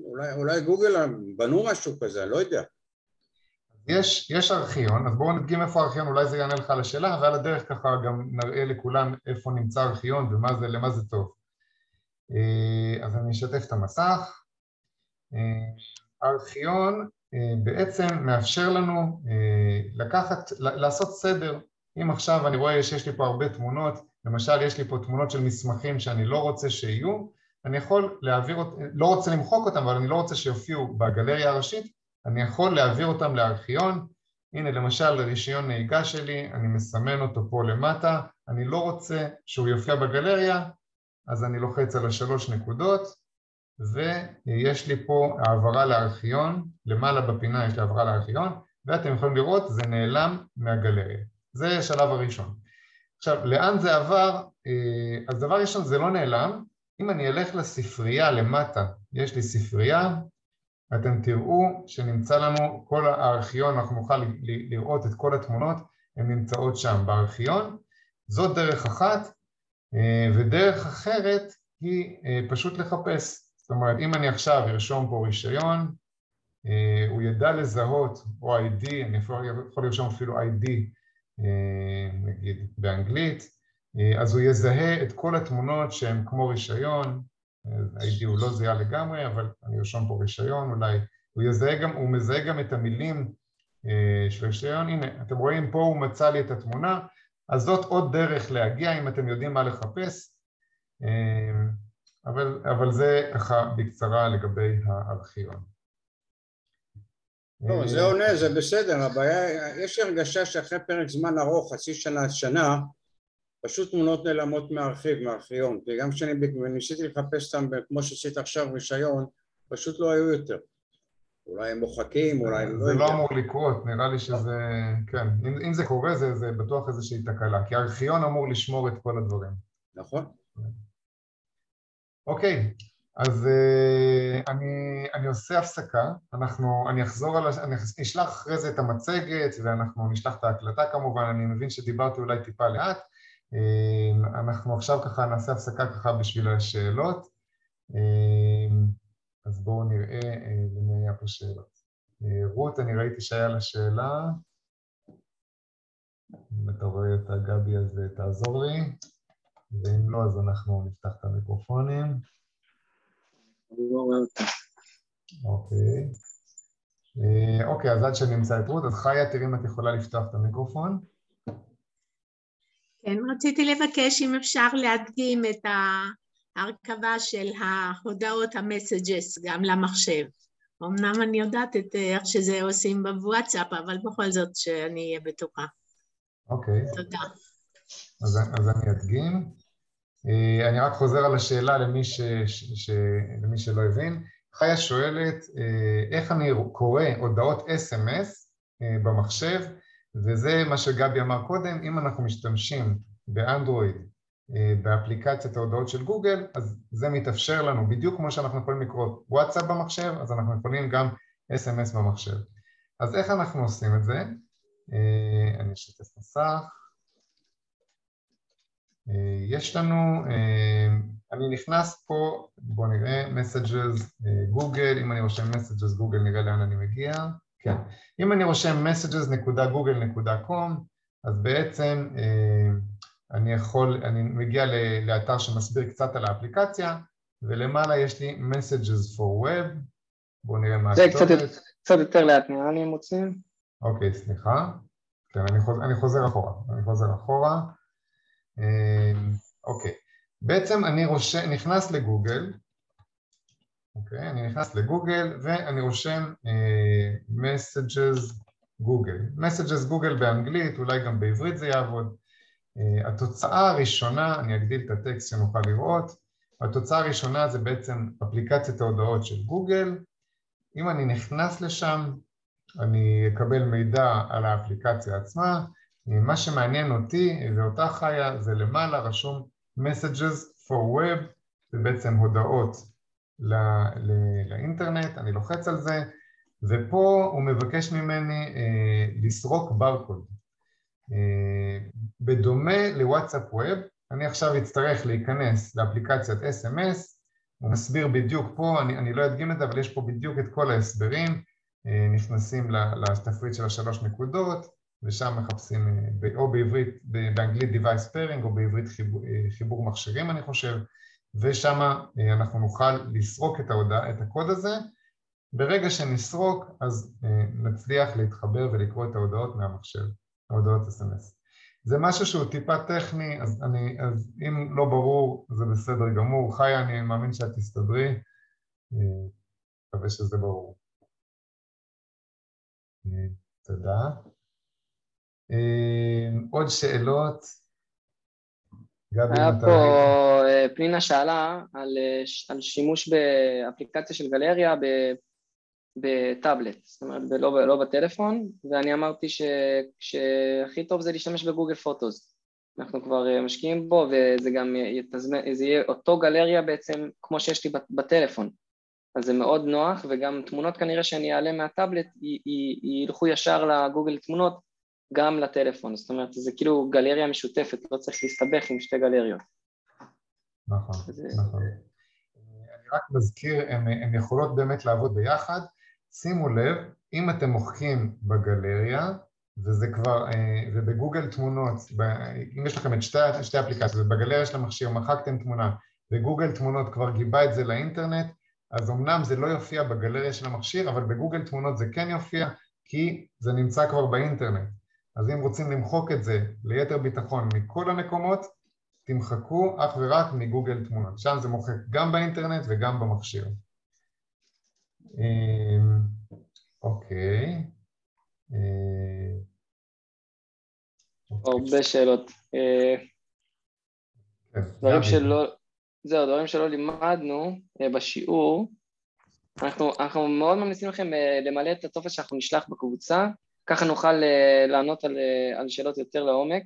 אולי, אולי גוגל בנו משהו כזה, אני לא יודע. יש, יש ארכיון, אז בואו נדגים איפה הארכיון, אולי זה יענה לך על השאלה, ועל הדרך ככה גם נראה לכולם איפה נמצא הארכיון ולמה זה טוב. אה, אז אני אשתף את המסך. אה, הארכיון אה, בעצם מאפשר לנו לקחת, לעשות סדר. אם עכשיו אני רואה שיש לי פה הרבה תמונות, למשל יש לי פה תמונות של מסמכים שאני לא רוצה שיהיו, אני יכול להעביר, לא רוצה למחוק אותם, אבל אני לא רוצה שיופיעו בגלריה הראשית, אני יכול להעביר אותם לארכיון. הנה למשל רישיון נהיגה שלי, אני מסמן אותו פה למטה, אני לא רוצה שהוא יופיע בגלריה, אז אני לוחץ על השלוש נקודות ויש לי פה העברה לארכיון, למעלה בפינה יש לי העברה לארכיון ואתם יכולים לראות זה נעלם מהגלריה, זה השלב הראשון. עכשיו לאן זה עבר? אה, אז דבר ראשון זה לא נעלם, אם אני אלך לספרייה למטה, יש לי ספרייה, אתם תראו שנמצא לנו כל הארכיון, אנחנו נוכל לראות את כל התמונות, הן נמצאות שם בארכיון, זאת דרך אחת, אה, ודרך אחרת היא אה, פשוט לחפש. זאת אומרת, אם אני עכשיו ארשום פה רישיון, אה, הוא ידע לזהות, או ID, אני יכול לרשום אפילו ID, נגיד באנגלית, אז הוא יזהה את כל התמונות שהן כמו רישיון, ID הוא לא זהה לגמרי, אבל אני ארשום פה רישיון, אולי. הוא יזהה גם, הוא מזהה גם את המילים של רישיון, הנה, אתם רואים פה הוא מצא לי את התמונה, אז זאת עוד דרך להגיע אם אתם יודעים מה לחפש, אבל, אבל זה ככה בקצרה לגבי הארכיון. לא, זה עונה, זה בסדר, הבעיה, יש הרגשה שאחרי פרק זמן ארוך, חצי שנה, שנה, פשוט תמונות נעלמות מהארכיב, מהארכיון, כי גם כשאני ניסיתי לחפש אותם כמו שעשית עכשיו רישיון, פשוט לא היו יותר. אולי הם מוחקים, אולי הם לא... זה לא אמור לקרות, נראה לי שזה... כן, אם, אם זה קורה זה, זה בטוח איזושהי תקלה, כי הארכיון אמור לשמור את כל הדברים. נכון. אוקיי, אז uh, אני, אני עושה הפסקה, אנחנו, אני אחזור על, אני אשלח אחרי זה את המצגת ואנחנו נשלח את ההקלטה כמובן, אני מבין שדיברתי אולי טיפה לאט, אנחנו עכשיו ככה נעשה הפסקה ככה בשביל השאלות. Uh, אז בואו נראה אה, למי היה פה שאלות. אה, רות, אני ראיתי שהיה לה שאלה. אם אתה רואה אותה, גבי, אז אה, תעזור לי, ואם לא, אז אנחנו נפתח את המיקרופונים. אני לא רואה אותה. אוקיי. אוקיי, אז עד שנמצא את רות, אז חיה, תראי אם את יכולה לפתוח את המיקרופון. כן, רציתי לבקש אם אפשר להדגים את ה... הרכבה של ההודעות המסג'ס גם למחשב. אמנם אני יודעת את אה, איך שזה עושים בוואטסאפ, אבל בכל זאת שאני אהיה בטוחה. אוקיי. תודה. אז, אז אני אדגים. אה, אני רק חוזר על השאלה למי, ש, ש, ש, למי שלא הבין. חיה שואלת אה, איך אני קורא הודעות אס.אם.אס במחשב, וזה מה שגבי אמר קודם, אם אנחנו משתמשים באנדרואיד אה, באפליקציית ההודעות של גוגל, אז זה מתאפשר לנו בדיוק כמו שאנחנו יכולים לקרוא וואטסאפ במחשב, אז אנחנו יכולים גם אס.אם.אס במחשב. אז איך אנחנו עושים את זה? אה, אני אשתף מסך. אה, יש לנו, אני נכנס פה, בואו נראה, messages גוגל, אם אני רושם messages גוגל נראה לאן אני מגיע, כן. אם אני רושם messages.google.com, אז בעצם אני יכול, אני מגיע לאתר שמסביר קצת על האפליקציה, ולמעלה יש לי messages for web, בואו נראה מה זה קצת, קצת יותר לאט נראה לי מוצאים. אוקיי, סליחה. כן, אני חוזר, אני חוזר אחורה, אני חוזר אחורה. אמ, אוקיי, בעצם אני רושם, נכנס לגוגל, אוקיי, אני נכנס לגוגל ואני רושם uh, messages גוגל. messages גוגל באנגלית, אולי גם בעברית זה יעבוד. אה, התוצאה הראשונה, אני אגדיל את הטקסט שנוכל לראות, התוצאה הראשונה זה בעצם אפליקציית ההודעות של גוגל, אם אני נכנס לשם אני אקבל מידע על האפליקציה עצמה, מה שמעניין אותי ואותה חיה זה למעלה רשום messages for web, זה בעצם הודעות לא, לא, לאינטרנט, אני לוחץ על זה ופה הוא מבקש ממני אה, לסרוק ברקוד אה, בדומה לוואטסאפ ווב, אני עכשיו אצטרך להיכנס לאפליקציית SMS, הוא מסביר בדיוק פה, אני, אני לא אדגים את זה, אבל יש פה בדיוק את כל ההסברים, נכנסים לתפריט של השלוש נקודות ושם מחפשים או בעברית, באנגלית Device Pairing או בעברית חיבור, חיבור מכשירים אני חושב ושם אנחנו נוכל לסרוק את, ההודעה, את הקוד הזה ברגע שנסרוק אז נצליח להתחבר ולקרוא את ההודעות מהמחשב, ההודעות SMS. זה משהו שהוא טיפה טכני, אז, אני, אז אם לא ברור זה בסדר גמור. חיה, אני מאמין שאת תסתדרי, מקווה שזה ברור. תודה. עוד שאלות? היה פה, אה, פנינה שאלה על, אה, על שימוש באפליקציה של גלריה בטאבלט, זאת אומרת לא, לא בטלפון, ואני אמרתי שהכי טוב זה להשתמש בגוגל פוטוס. אנחנו כבר אה, משקיעים בו וזה גם יתזמן, זה יהיה אותו גלריה בעצם כמו שיש לי בטלפון. אז זה מאוד נוח וגם תמונות כנראה שאני אעלה מהטאבלט ילכו ישר לגוגל תמונות גם לטלפון, זאת אומרת זה כאילו גלריה משותפת, לא צריך להסתבך עם שתי גלריות. נכון, זה... נכון. אני רק מזכיר, הן יכולות באמת לעבוד ביחד, שימו לב, אם אתם מוחקים בגלריה, וזה כבר, אה, ובגוגל תמונות, אם יש לכם את שתי, שתי אפליקציות, בגלריה של המכשיר מחקתם תמונה, וגוגל תמונות כבר גיבה את זה לאינטרנט, אז אמנם זה לא יופיע בגלריה של המכשיר, אבל בגוגל תמונות זה כן יופיע, כי זה נמצא כבר באינטרנט. אז אם רוצים למחוק את זה ליתר ביטחון מכל המקומות, תמחקו אך ורק מגוגל תמונות. שם זה מוחק גם באינטרנט וגם במכשיר. אמ, אוקיי. אה, הרבה שאלות. אה, כן, דברים שלא, זהו, דברים שלא לימדנו אה, בשיעור. אנחנו, אנחנו מאוד ממליצים לכם למלא את הטופס שאנחנו נשלח בקבוצה, ככה נוכל לענות על, על שאלות יותר לעומק.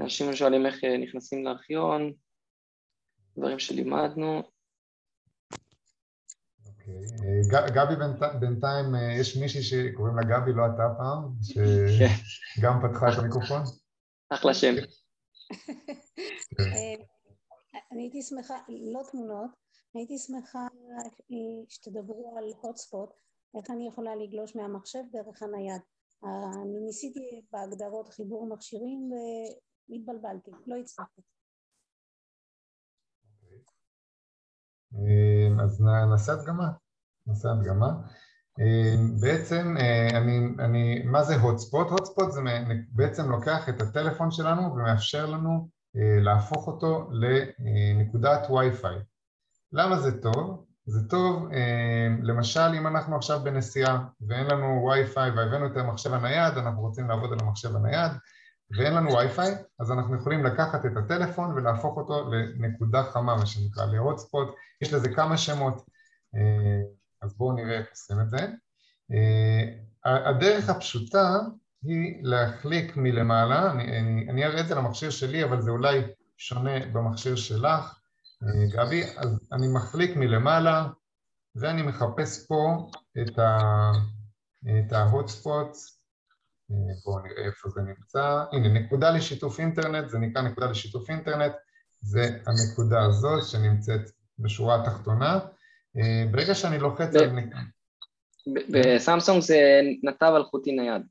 אנשים שואלים איך נכנסים לארכיון, דברים שלימדנו. אוקיי, אה, גבי בינתיים, אה, יש מישהי שקוראים לה גבי, לא אתה פעם, שגם כן. פתחה את המיקרופון? אחלה שם. כן. אה, אני הייתי שמחה, לא תמונות, הייתי שמחה שתדברו על הוטספוט, איך אני יכולה לגלוש מהמחשב דרך הנייד. אני ניסיתי בהגדרות חיבור מכשירים והתבלבלתי, לא הצלחתי. אמ, אז נעשה הדגמה, נעשה הדגמה. בעצם אה, אני, אני, מה זה הוטספוט? הוטספוט זה בעצם לוקח את הטלפון שלנו ומאפשר לנו אה, להפוך אותו לנקודת וי-פיי. למה זה טוב? זה טוב, אמ, למשל אם אנחנו עכשיו בנסיעה ואין לנו וי-פיי והבאנו את המחשב הנייד, אנחנו רוצים לעבוד על המחשב הנייד, ואין לנו וי-פיי, אז אנחנו יכולים לקחת את הטלפון ולהפוך אותו לנקודה חמה, מה שנקרא, להוטספוט, יש לזה כמה שמות, אה, אז בואו נראה איך עושים את זה. אה, הדרך הפשוטה היא להחליק מלמעלה, אני, אני, אני אראה את זה למכשיר שלי, אבל זה אולי שונה במכשיר שלך, אה, גבי, אז אני מחליק מלמעלה ואני מחפש פה את ה hotspot, בואו נראה איפה זה נמצא, הנה נקודה לשיתוף אינטרנט, זה נקרא נקודה לשיתוף אינטרנט, זה הנקודה הזאת שנמצאת בשורה התחתונה, אה, ברגע שאני לוחץ על... בסמסונג זה נתב אלחוטי נייד.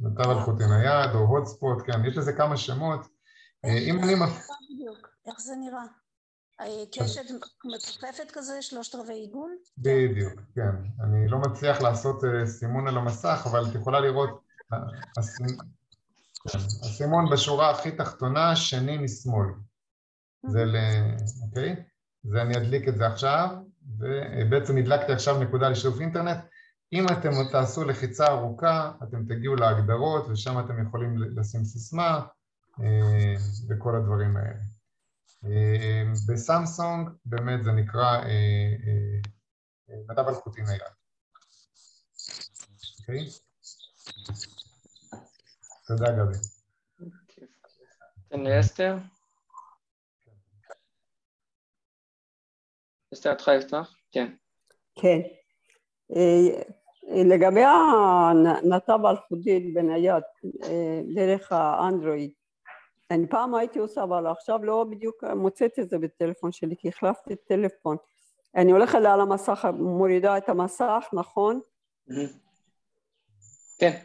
נתב אלחוטי נייד או hotspot, כן, יש לזה כמה שמות. אה, אם אני... איך זה נראה? אה, קשת מצופפת כזה, שלושת רבעי עיגול? בדיוק, כן. אני לא מצליח לעשות סימון על המסך, אבל את יכולה לראות הסימון בשורה הכי תחתונה, שני משמאל. זה ל... אוקיי? זה אני אדליק את זה עכשיו, ובעצם הדלקתי עכשיו נקודה לשיתוף אינטרנט. אם אתם תעשו לחיצה ארוכה, אתם תגיעו להגדרות ושם אתם יכולים לשים סיסמה אה, וכל הדברים האלה. אה, בסמסונג באמת זה נקרא מדע אה, אלחוטי נייד. אוקיי? תודה גבי. תן לאסתר. אסתר, את יכולה לפתוח? כן. כן. אה, לגבי הנתב האלחוטי בנייד אה, דרך האנדרואיד, אני פעם הייתי עושה, אבל עכשיו לא בדיוק מוצאת את זה בטלפון שלי, כי החלפתי טלפון. אני הולכת על המסך, מורידה את המסך, נכון? כן,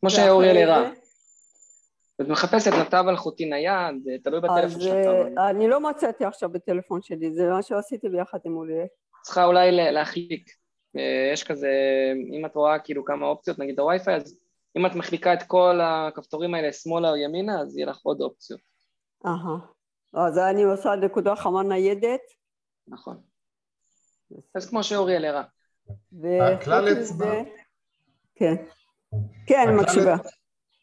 כמו שאוריאל הראה. את מחפשת נתב אלחוטי נייד, תלוי בטלפון שלך. אני לא מצאתי עכשיו בטלפון שלי, זה מה שעשיתי ביחד עם אוריאל. צריכה אולי להחליק. אה, יש כזה, אם את רואה כאילו כמה אופציות, נגיד הווי-פיי, אז אם את מחליקה את כל הכפתורים האלה שמאלה או ימינה, אז יהיה לך עוד אופציות. אהה. אז אני עושה נקודה חמה ניידת. נכון. אז כמו שאוריאל הראה. והכלל אצבע... כן. כן, מקשיבה.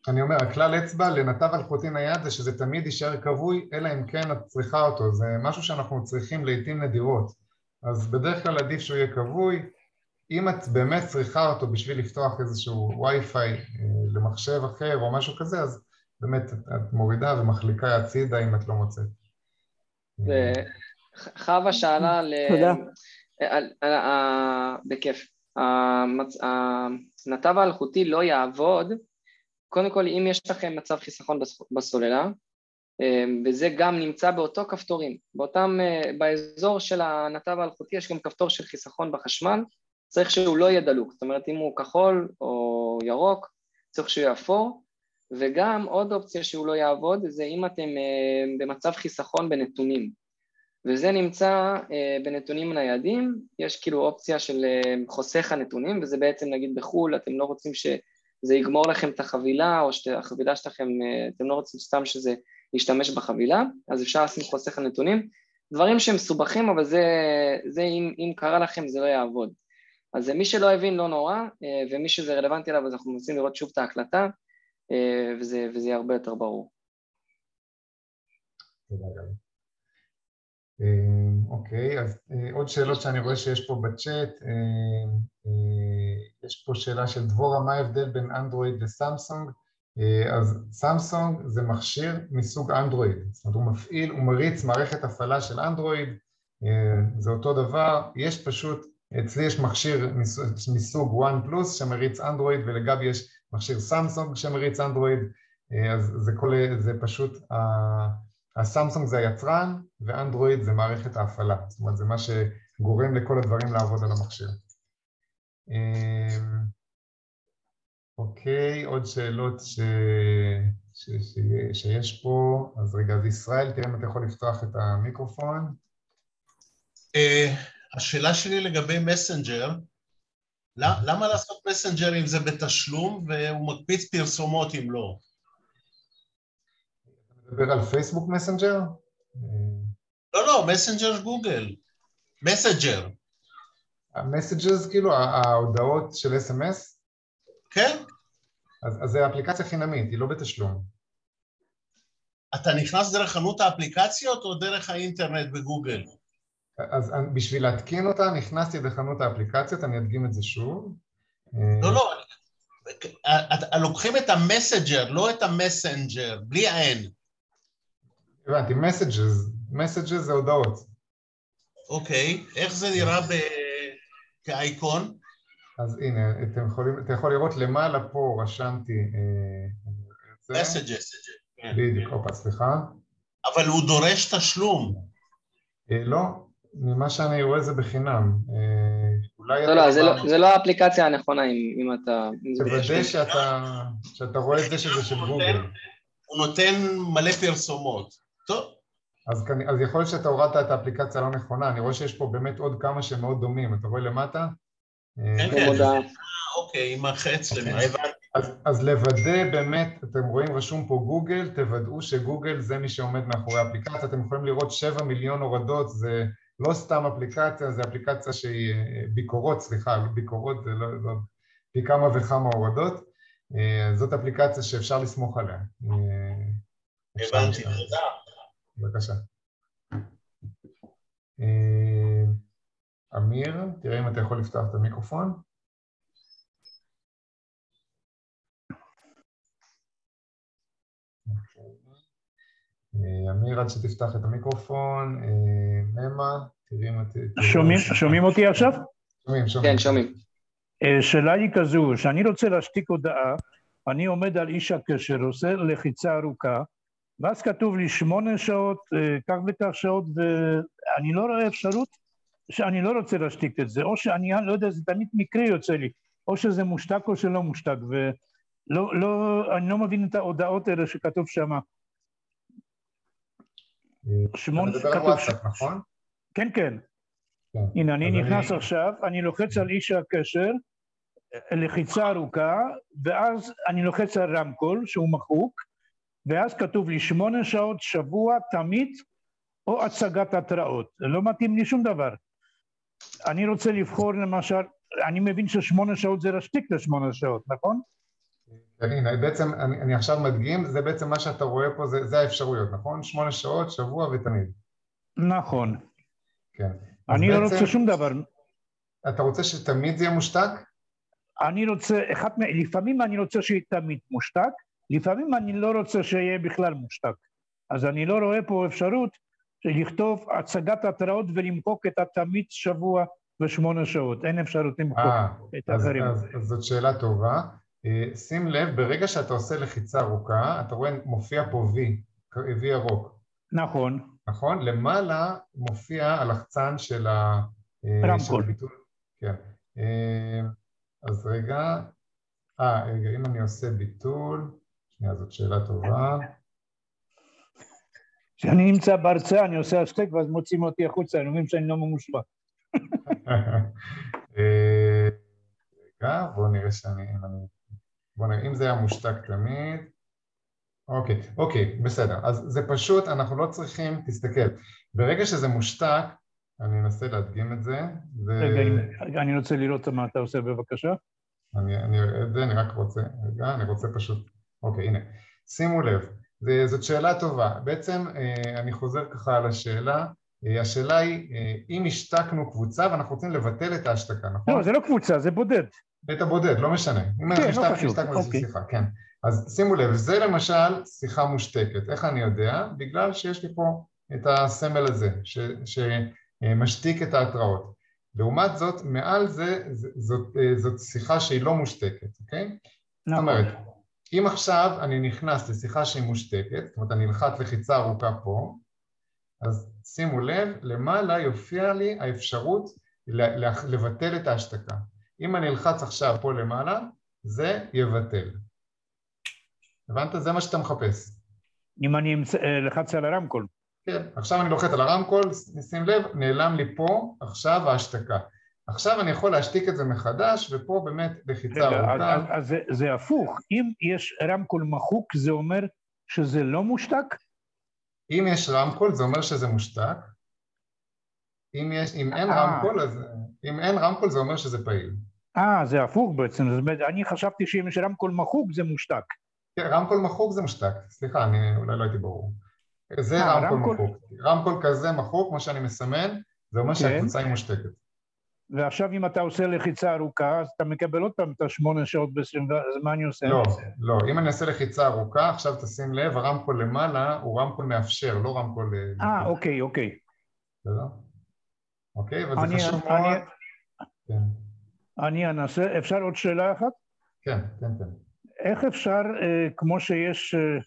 אני אומר, הכלל אצבע לנתב אלחוטי נייד זה שזה תמיד יישאר כבוי, אלא אם כן את צריכה אותו. זה משהו שאנחנו צריכים לעיתים נדירות. אז בדרך כלל עדיף שהוא יהיה כבוי. אם את באמת צריכה אותו בשביל לפתוח איזשהו וי-פיי אה, למחשב אחר או משהו כזה, אז באמת את מורידה ומחליקה הצידה אם את לא מוצאת. חווה שאלה ל... תודה. בכיף. הנתב האלחוטי לא יעבוד, קודם כל אם יש לכם מצב חיסכון בסוללה, אה, וזה גם נמצא באותו כפתורים, באותם, אה, באזור של הנתב האלחוטי יש גם כפתור של חיסכון בחשמל, צריך שהוא לא יהיה דלוק, זאת אומרת אם הוא כחול או ירוק, צריך שהוא יהיה אפור, וגם עוד אופציה שהוא לא יעבוד זה אם אתם אה, במצב חיסכון בנתונים, וזה נמצא בנתונים ניידים, יש כאילו אופציה של חוסך הנתונים, וזה בעצם נגיד בחו"ל, אתם לא רוצים שזה יגמור לכם את החבילה, או שהחבילה שלכם, אתם לא רוצים סתם שזה להשתמש בחבילה, אז אפשר לשים חוסך הנתונים. דברים שהם מסובכים, אבל זה, זה אם, אם קרה לכם זה לא יעבוד. אז מי שלא הבין לא נורא, אה, ומי שזה רלוונטי אליו אז אנחנו מנסים לראות שוב את ההקלטה, אה, וזה, וזה יהיה הרבה יותר ברור. תודה גם. אה, אוקיי, אז עוד שאלות שאני רואה שיש פה בצ'אט. יש פה שאלה של דבורה, מה ההבדל בין אנדרואיד וסמסונג? אה, אז סמסונג זה מכשיר מסוג אנדרואיד, זאת אומרת הוא מפעיל, הוא מריץ מערכת הפעלה של אנדרואיד, אה, זה אותו דבר, יש פשוט, אצלי יש מכשיר מסוג וואן פלוס שמריץ אנדרואיד ולגבי יש מכשיר סמסונג שמריץ אנדרואיד, אה, אז זה, כל, זה פשוט, הסמסונג זה היצרן ואנדרואיד זה מערכת ההפעלה, זאת אומרת זה מה שגורם לכל הדברים לעבוד על המכשיר. אוקיי, עוד שאלות ש... ש... ש... שיש פה. אז רגע, אז ישראל, תראה אם אתה יכול לפתוח את המיקרופון. השאלה שלי לגבי מסנג'ר, למה לעשות מסנג'ר אם זה בתשלום והוא מקפיץ פרסומות אם לא? מדבר על פייסבוק מסנג'ר? לא, לא, מסנג'ר גוגל. מסנג'ר. המסנג'רס, כאילו, ההודעות של SMS? כן. אז, אז זה אפליקציה חינמית, היא לא בתשלום. אתה נכנס דרך חנות האפליקציות או דרך האינטרנט בגוגל? אז בשביל להתקין אותה נכנסתי לחנות האפליקציות, אני אדגים את זה שוב. לא, לא, לוקחים את המסג'ר, לא את המסנג'ר, בלי ה-N. הבנתי, מסג'ז, מסג'ז זה הודעות. אוקיי, איך זה נראה כאייקון? אז הנה, אתם יכולים, אתה יכול לראות למעלה פה רשמתי מסג'ס. אה, בדיוק, הופה, סליחה. אבל הוא דורש תשלום. אה, לא, ממה שאני רואה זה בחינם. אה, לא, לא, לא, זה לא האפליקציה הנכונה אם אתה... תוודא שאתה רואה את זה שזה של גוגל. הוא נותן מלא פרסומות. טוב. אז, אז יכול להיות שאתה הורדת את האפליקציה הלא נכונה, אני רואה שיש פה באמת עוד כמה שמאוד דומים, אתה רואה למטה? כן, כן, אה, אוקיי, עם החץ אוקיי. למעלה, הבנתי. אז לוודא באמת, אתם רואים רשום פה גוגל, תוודאו שגוגל זה מי שעומד מאחורי האפליקציה, אתם יכולים לראות 7 מיליון הורדות, זה לא סתם אפליקציה, זה אפליקציה שהיא אה, ביקורות, סליחה, ביקורות זה לא, לא פי כמה וכמה הורדות, אה, זאת אפליקציה שאפשר לסמוך עליה. הבנתי, תודה. בבקשה. אמיר, תראה אם אתה יכול לפתוח את המיקרופון. אמיר, עד שתפתח את המיקרופון, אה, ממה, את... שומעים, שומעים אותי עכשיו? שומעים, שומעים. כן, שומעים. אה, שאלה היא כזו, שאני רוצה להשתיק הודעה, אני עומד על איש הקשר, עושה לחיצה ארוכה, ואז כתוב לי שמונה שעות, כך וכך שעות, ואני לא רואה אפשרות שאני לא רוצה להשתיק את זה, או שאני לא יודע, זה תמיד מקרה יוצא לי, או שזה מושתק או שלא מושתק, ולא, לא, אני לא מבין את ההודעות האלה שכתוב שם. שמונה, כתוב... אתה מדבר על וואטסאפ, נכון? כן, כן. כן. הנה, אני נכנס אני... עכשיו, אני לוחץ על איש הקשר, לחיצה ארוכה, ואז אני לוחץ על רמקול, שהוא מחוק, ואז כתוב לי שמונה שעות, שבוע, תמיד, או הצגת התראות. לא מתאים לי שום דבר. אני רוצה לבחור למשל, אני מבין ששמונה שעות זה להשתיק לשמונה שעות, נכון? הנה, בעצם אני, אני עכשיו מדגים, זה בעצם מה שאתה רואה פה, זה, זה האפשרויות, נכון? שמונה שעות, שבוע ותמיד. נכון. כן. אני לא רוצה שום דבר. אתה רוצה שתמיד זה יהיה מושתק? אני רוצה, אחד, לפעמים אני רוצה שיהיה תמיד מושתק, לפעמים אני לא רוצה שיהיה בכלל מושתק. אז אני לא רואה פה אפשרות לכתוב הצגת התראות ולמחוק את התמיד שבוע ושמונה שעות. אין אפשרות למחוק אה, את האחרים. אז, אז, אז זאת שאלה טובה. אה, שים לב, ברגע שאתה עושה לחיצה ארוכה, אתה רואה מופיע פה V, V ירוק. נכון. נכון? למעלה מופיע הלחצן של ה... אה, רמקול. כן. אז רגע, אה, רגע, אם אני עושה ביטול, שנייה, זאת שאלה טובה. כשאני נמצא בהרצאה, אני עושה השטק ואז מוצאים אותי החוצה, אני אומר שאני לא ממושבע. אה, רגע, בואו נראה שאני... בואו נראה, אם זה היה מושתק תמיד... אוקיי, אוקיי, בסדר. אז זה פשוט, אנחנו לא צריכים, תסתכל, ברגע שזה מושתק, אני אנסה להדגים את זה. ו... רגע, אני רוצה לראות מה אתה עושה בבקשה. אני, אני אראה את זה, אני רק רוצה, רגע, אני רוצה פשוט, אוקיי, הנה. שימו לב, זה, זאת שאלה טובה. בעצם אה, אני חוזר ככה על השאלה. אה, השאלה היא, אה, אם השתקנו קבוצה ואנחנו רוצים לבטל את ההשתקה, נכון? לא, זה לא קבוצה, זה בודד. את הבודד, לא משנה. אם כן, לא חשוב, אוקיי. שיחה, כן. אז שימו לב, זה למשל שיחה מושתקת. איך אני יודע? בגלל שיש לי פה את הסמל הזה, ש, שמשתיק את ההתראות. לעומת זאת, מעל זה, זאת, זאת שיחה שהיא לא מושתקת, אוקיי? נכון. זאת אומרת, אם עכשיו אני נכנס לשיחה שהיא מושתקת, זאת אומרת אני אלחץ לחיצה ארוכה פה, אז שימו לב, למעלה יופיע לי האפשרות לבטל את ההשתקה. אם אני אלחץ עכשיו פה למעלה, זה יבטל. הבנת? זה מה שאתה מחפש. אם אני אלחץ על הרמקול. כן, עכשיו אני לוחץ על הרמקול, שים לב, נעלם לי פה עכשיו ההשתקה. עכשיו אני יכול להשתיק את זה מחדש, ופה באמת לחיצה ארוכה. אז, אז זה, זה הפוך, אם יש רמקול מחוק, זה אומר שזה לא מושתק? אם יש רמקול, זה אומר שזה מושתק. אם, יש, אם אין 아. אה. רמקול, אז... אם אין רמקול, זה אומר שזה פעיל. אה, זה הפוך בעצם, זאת אומרת, אני חשבתי שאם יש רמקול מחוק, זה מושתק. כן, רמקול מחוק זה מושתק. סליחה, אני אולי לא הייתי ברור. זה 아, אה, רמקול, רמקול מחוק. רמקול כזה מחוק, כמו שאני מסמן, זה אומר כן. שהקבוצה היא מושתקת. ועכשיו אם אתה עושה לחיצה ארוכה, אז אתה מקבל עוד פעם את השמונה שעות בעשרים, אז מה אני עושה? לא, לא, אם אני אעשה לחיצה ארוכה, עכשיו תשים לב, הרמקול למעלה הוא רמקול מאפשר, לא רמקול... אה, אה אוקיי, אוקיי. בסדר? אוקיי, אבל זה חשוב מאוד. כן. אני אנסה, אפשר עוד שאלה אחת? כן, כן, כן. איך אפשר, אה, כמו שיש אה,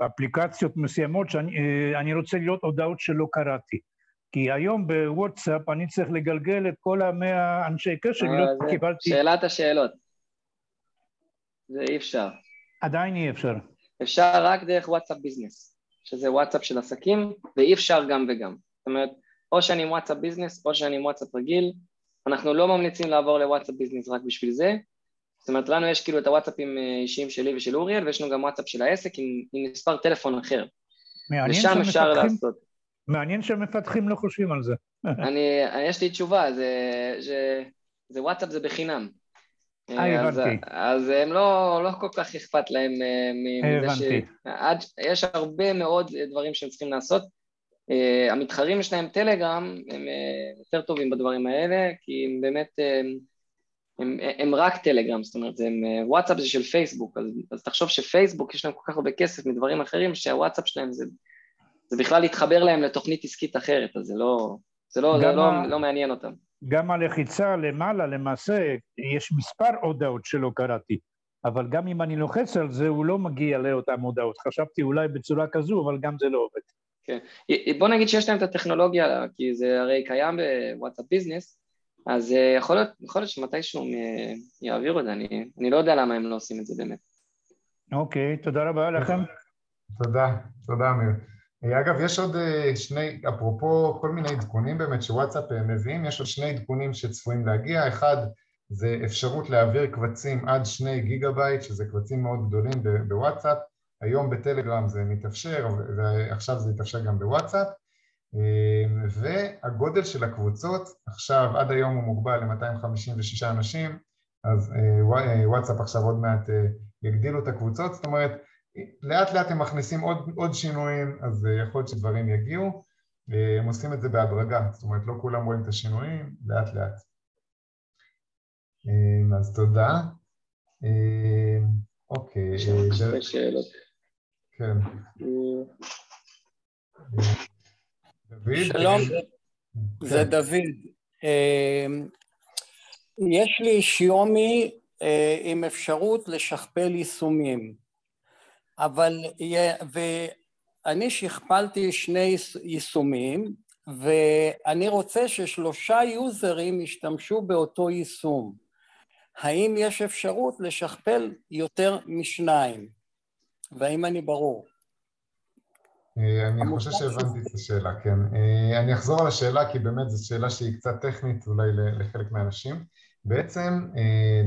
באפליקציות מסוימות, שאני רוצה לראות הודעות שלא קראתי. כי היום בוואטסאפ אני צריך לגלגל את כל המאה אנשי קשר, לא קיבלתי... שאלת השאלות. זה אי אפשר. עדיין אי אפשר. אפשר רק דרך וואטסאפ ביזנס, שזה וואטסאפ של עסקים, ואי אפשר גם וגם. זאת אומרת, או שאני עם וואטסאפ ביזנס, או שאני עם וואטסאפ רגיל. אנחנו לא ממליצים לעבור לוואטסאפ ביזנס רק בשביל זה. זאת אומרת, לנו יש כאילו את הוואטסאפים אה, אישיים שלי ושל אוריאל, ויש לנו גם וואטסאפ של העסק עם, עם מספר טלפון אחר. ושם אפשר לעשות. מעניין שהמפתחים לא חושבים על זה. אני, יש לי תשובה, זה, זה, זה וואטסאפ זה בחינם. אה, הבנתי. אז הם לא, לא כל כך אכפת להם אה, מזה ש... עד, יש הרבה מאוד דברים שהם צריכים לעשות. Uh, המתחרים שלהם טלגרם, הם uh, יותר טובים בדברים האלה, כי הם באמת, הם, הם, הם רק טלגרם, זאת אומרת, הם, וואטסאפ זה של פייסבוק, אז, אז תחשוב שפייסבוק יש להם כל כך הרבה כסף מדברים אחרים, שהוואטסאפ שלהם זה זה בכלל להתחבר להם לתוכנית עסקית אחרת, אז זה לא, זה לא, זה לא, ה... לא מעניין אותם. גם הלחיצה למעלה, למעשה, יש מספר הודעות שלא קראתי, אבל גם אם אני לוחץ על זה, הוא לא מגיע לאותן הודעות. חשבתי אולי בצורה כזו, אבל גם זה לא עובד. כן. בוא נגיד שיש להם את הטכנולוגיה, כי זה הרי קיים בוואטסאפ ביזנס, אז יכול להיות, יכול להיות שמתישהו הם יעבירו את זה, אני, אני לא יודע למה הם לא עושים את זה באמת. אוקיי, תודה רבה לכם. תודה, תודה אמיר. אגב, יש עוד שני, אפרופו כל מיני עדכונים באמת שוואטסאפ מביאים, יש עוד שני עדכונים שצפויים להגיע, אחד זה אפשרות להעביר קבצים עד שני גיגה בייט, שזה קבצים מאוד גדולים בוואטסאפ, היום בטלגרם זה מתאפשר, ועכשיו זה יתאפשר גם בוואטסאפ, והגודל של הקבוצות, עכשיו עד היום הוא מוגבל ל-256 אנשים, אז וואטסאפ עכשיו עוד מעט יגדילו את הקבוצות, זאת אומרת, לאט לאט הם מכניסים עוד, עוד שינויים, אז יכול להיות שדברים יגיעו, הם עושים את זה בהדרגה, זאת אומרת לא כולם רואים את השינויים, לאט לאט. אז תודה. אוקיי. יש לנו שתי שאלות. כן. דוד? שלום, זה דוד. יש לי שיומי עם אפשרות לשכפל יישומים, אבל, ואני שכפלתי שני יישומים, ואני רוצה ששלושה יוזרים ישתמשו באותו יישום. האם יש אפשרות לשכפל יותר משניים? והאם אני ברור? אני חושב שהבנתי את השאלה, כן. אני אחזור על השאלה כי באמת זו שאלה שהיא קצת טכנית אולי לחלק מהאנשים. בעצם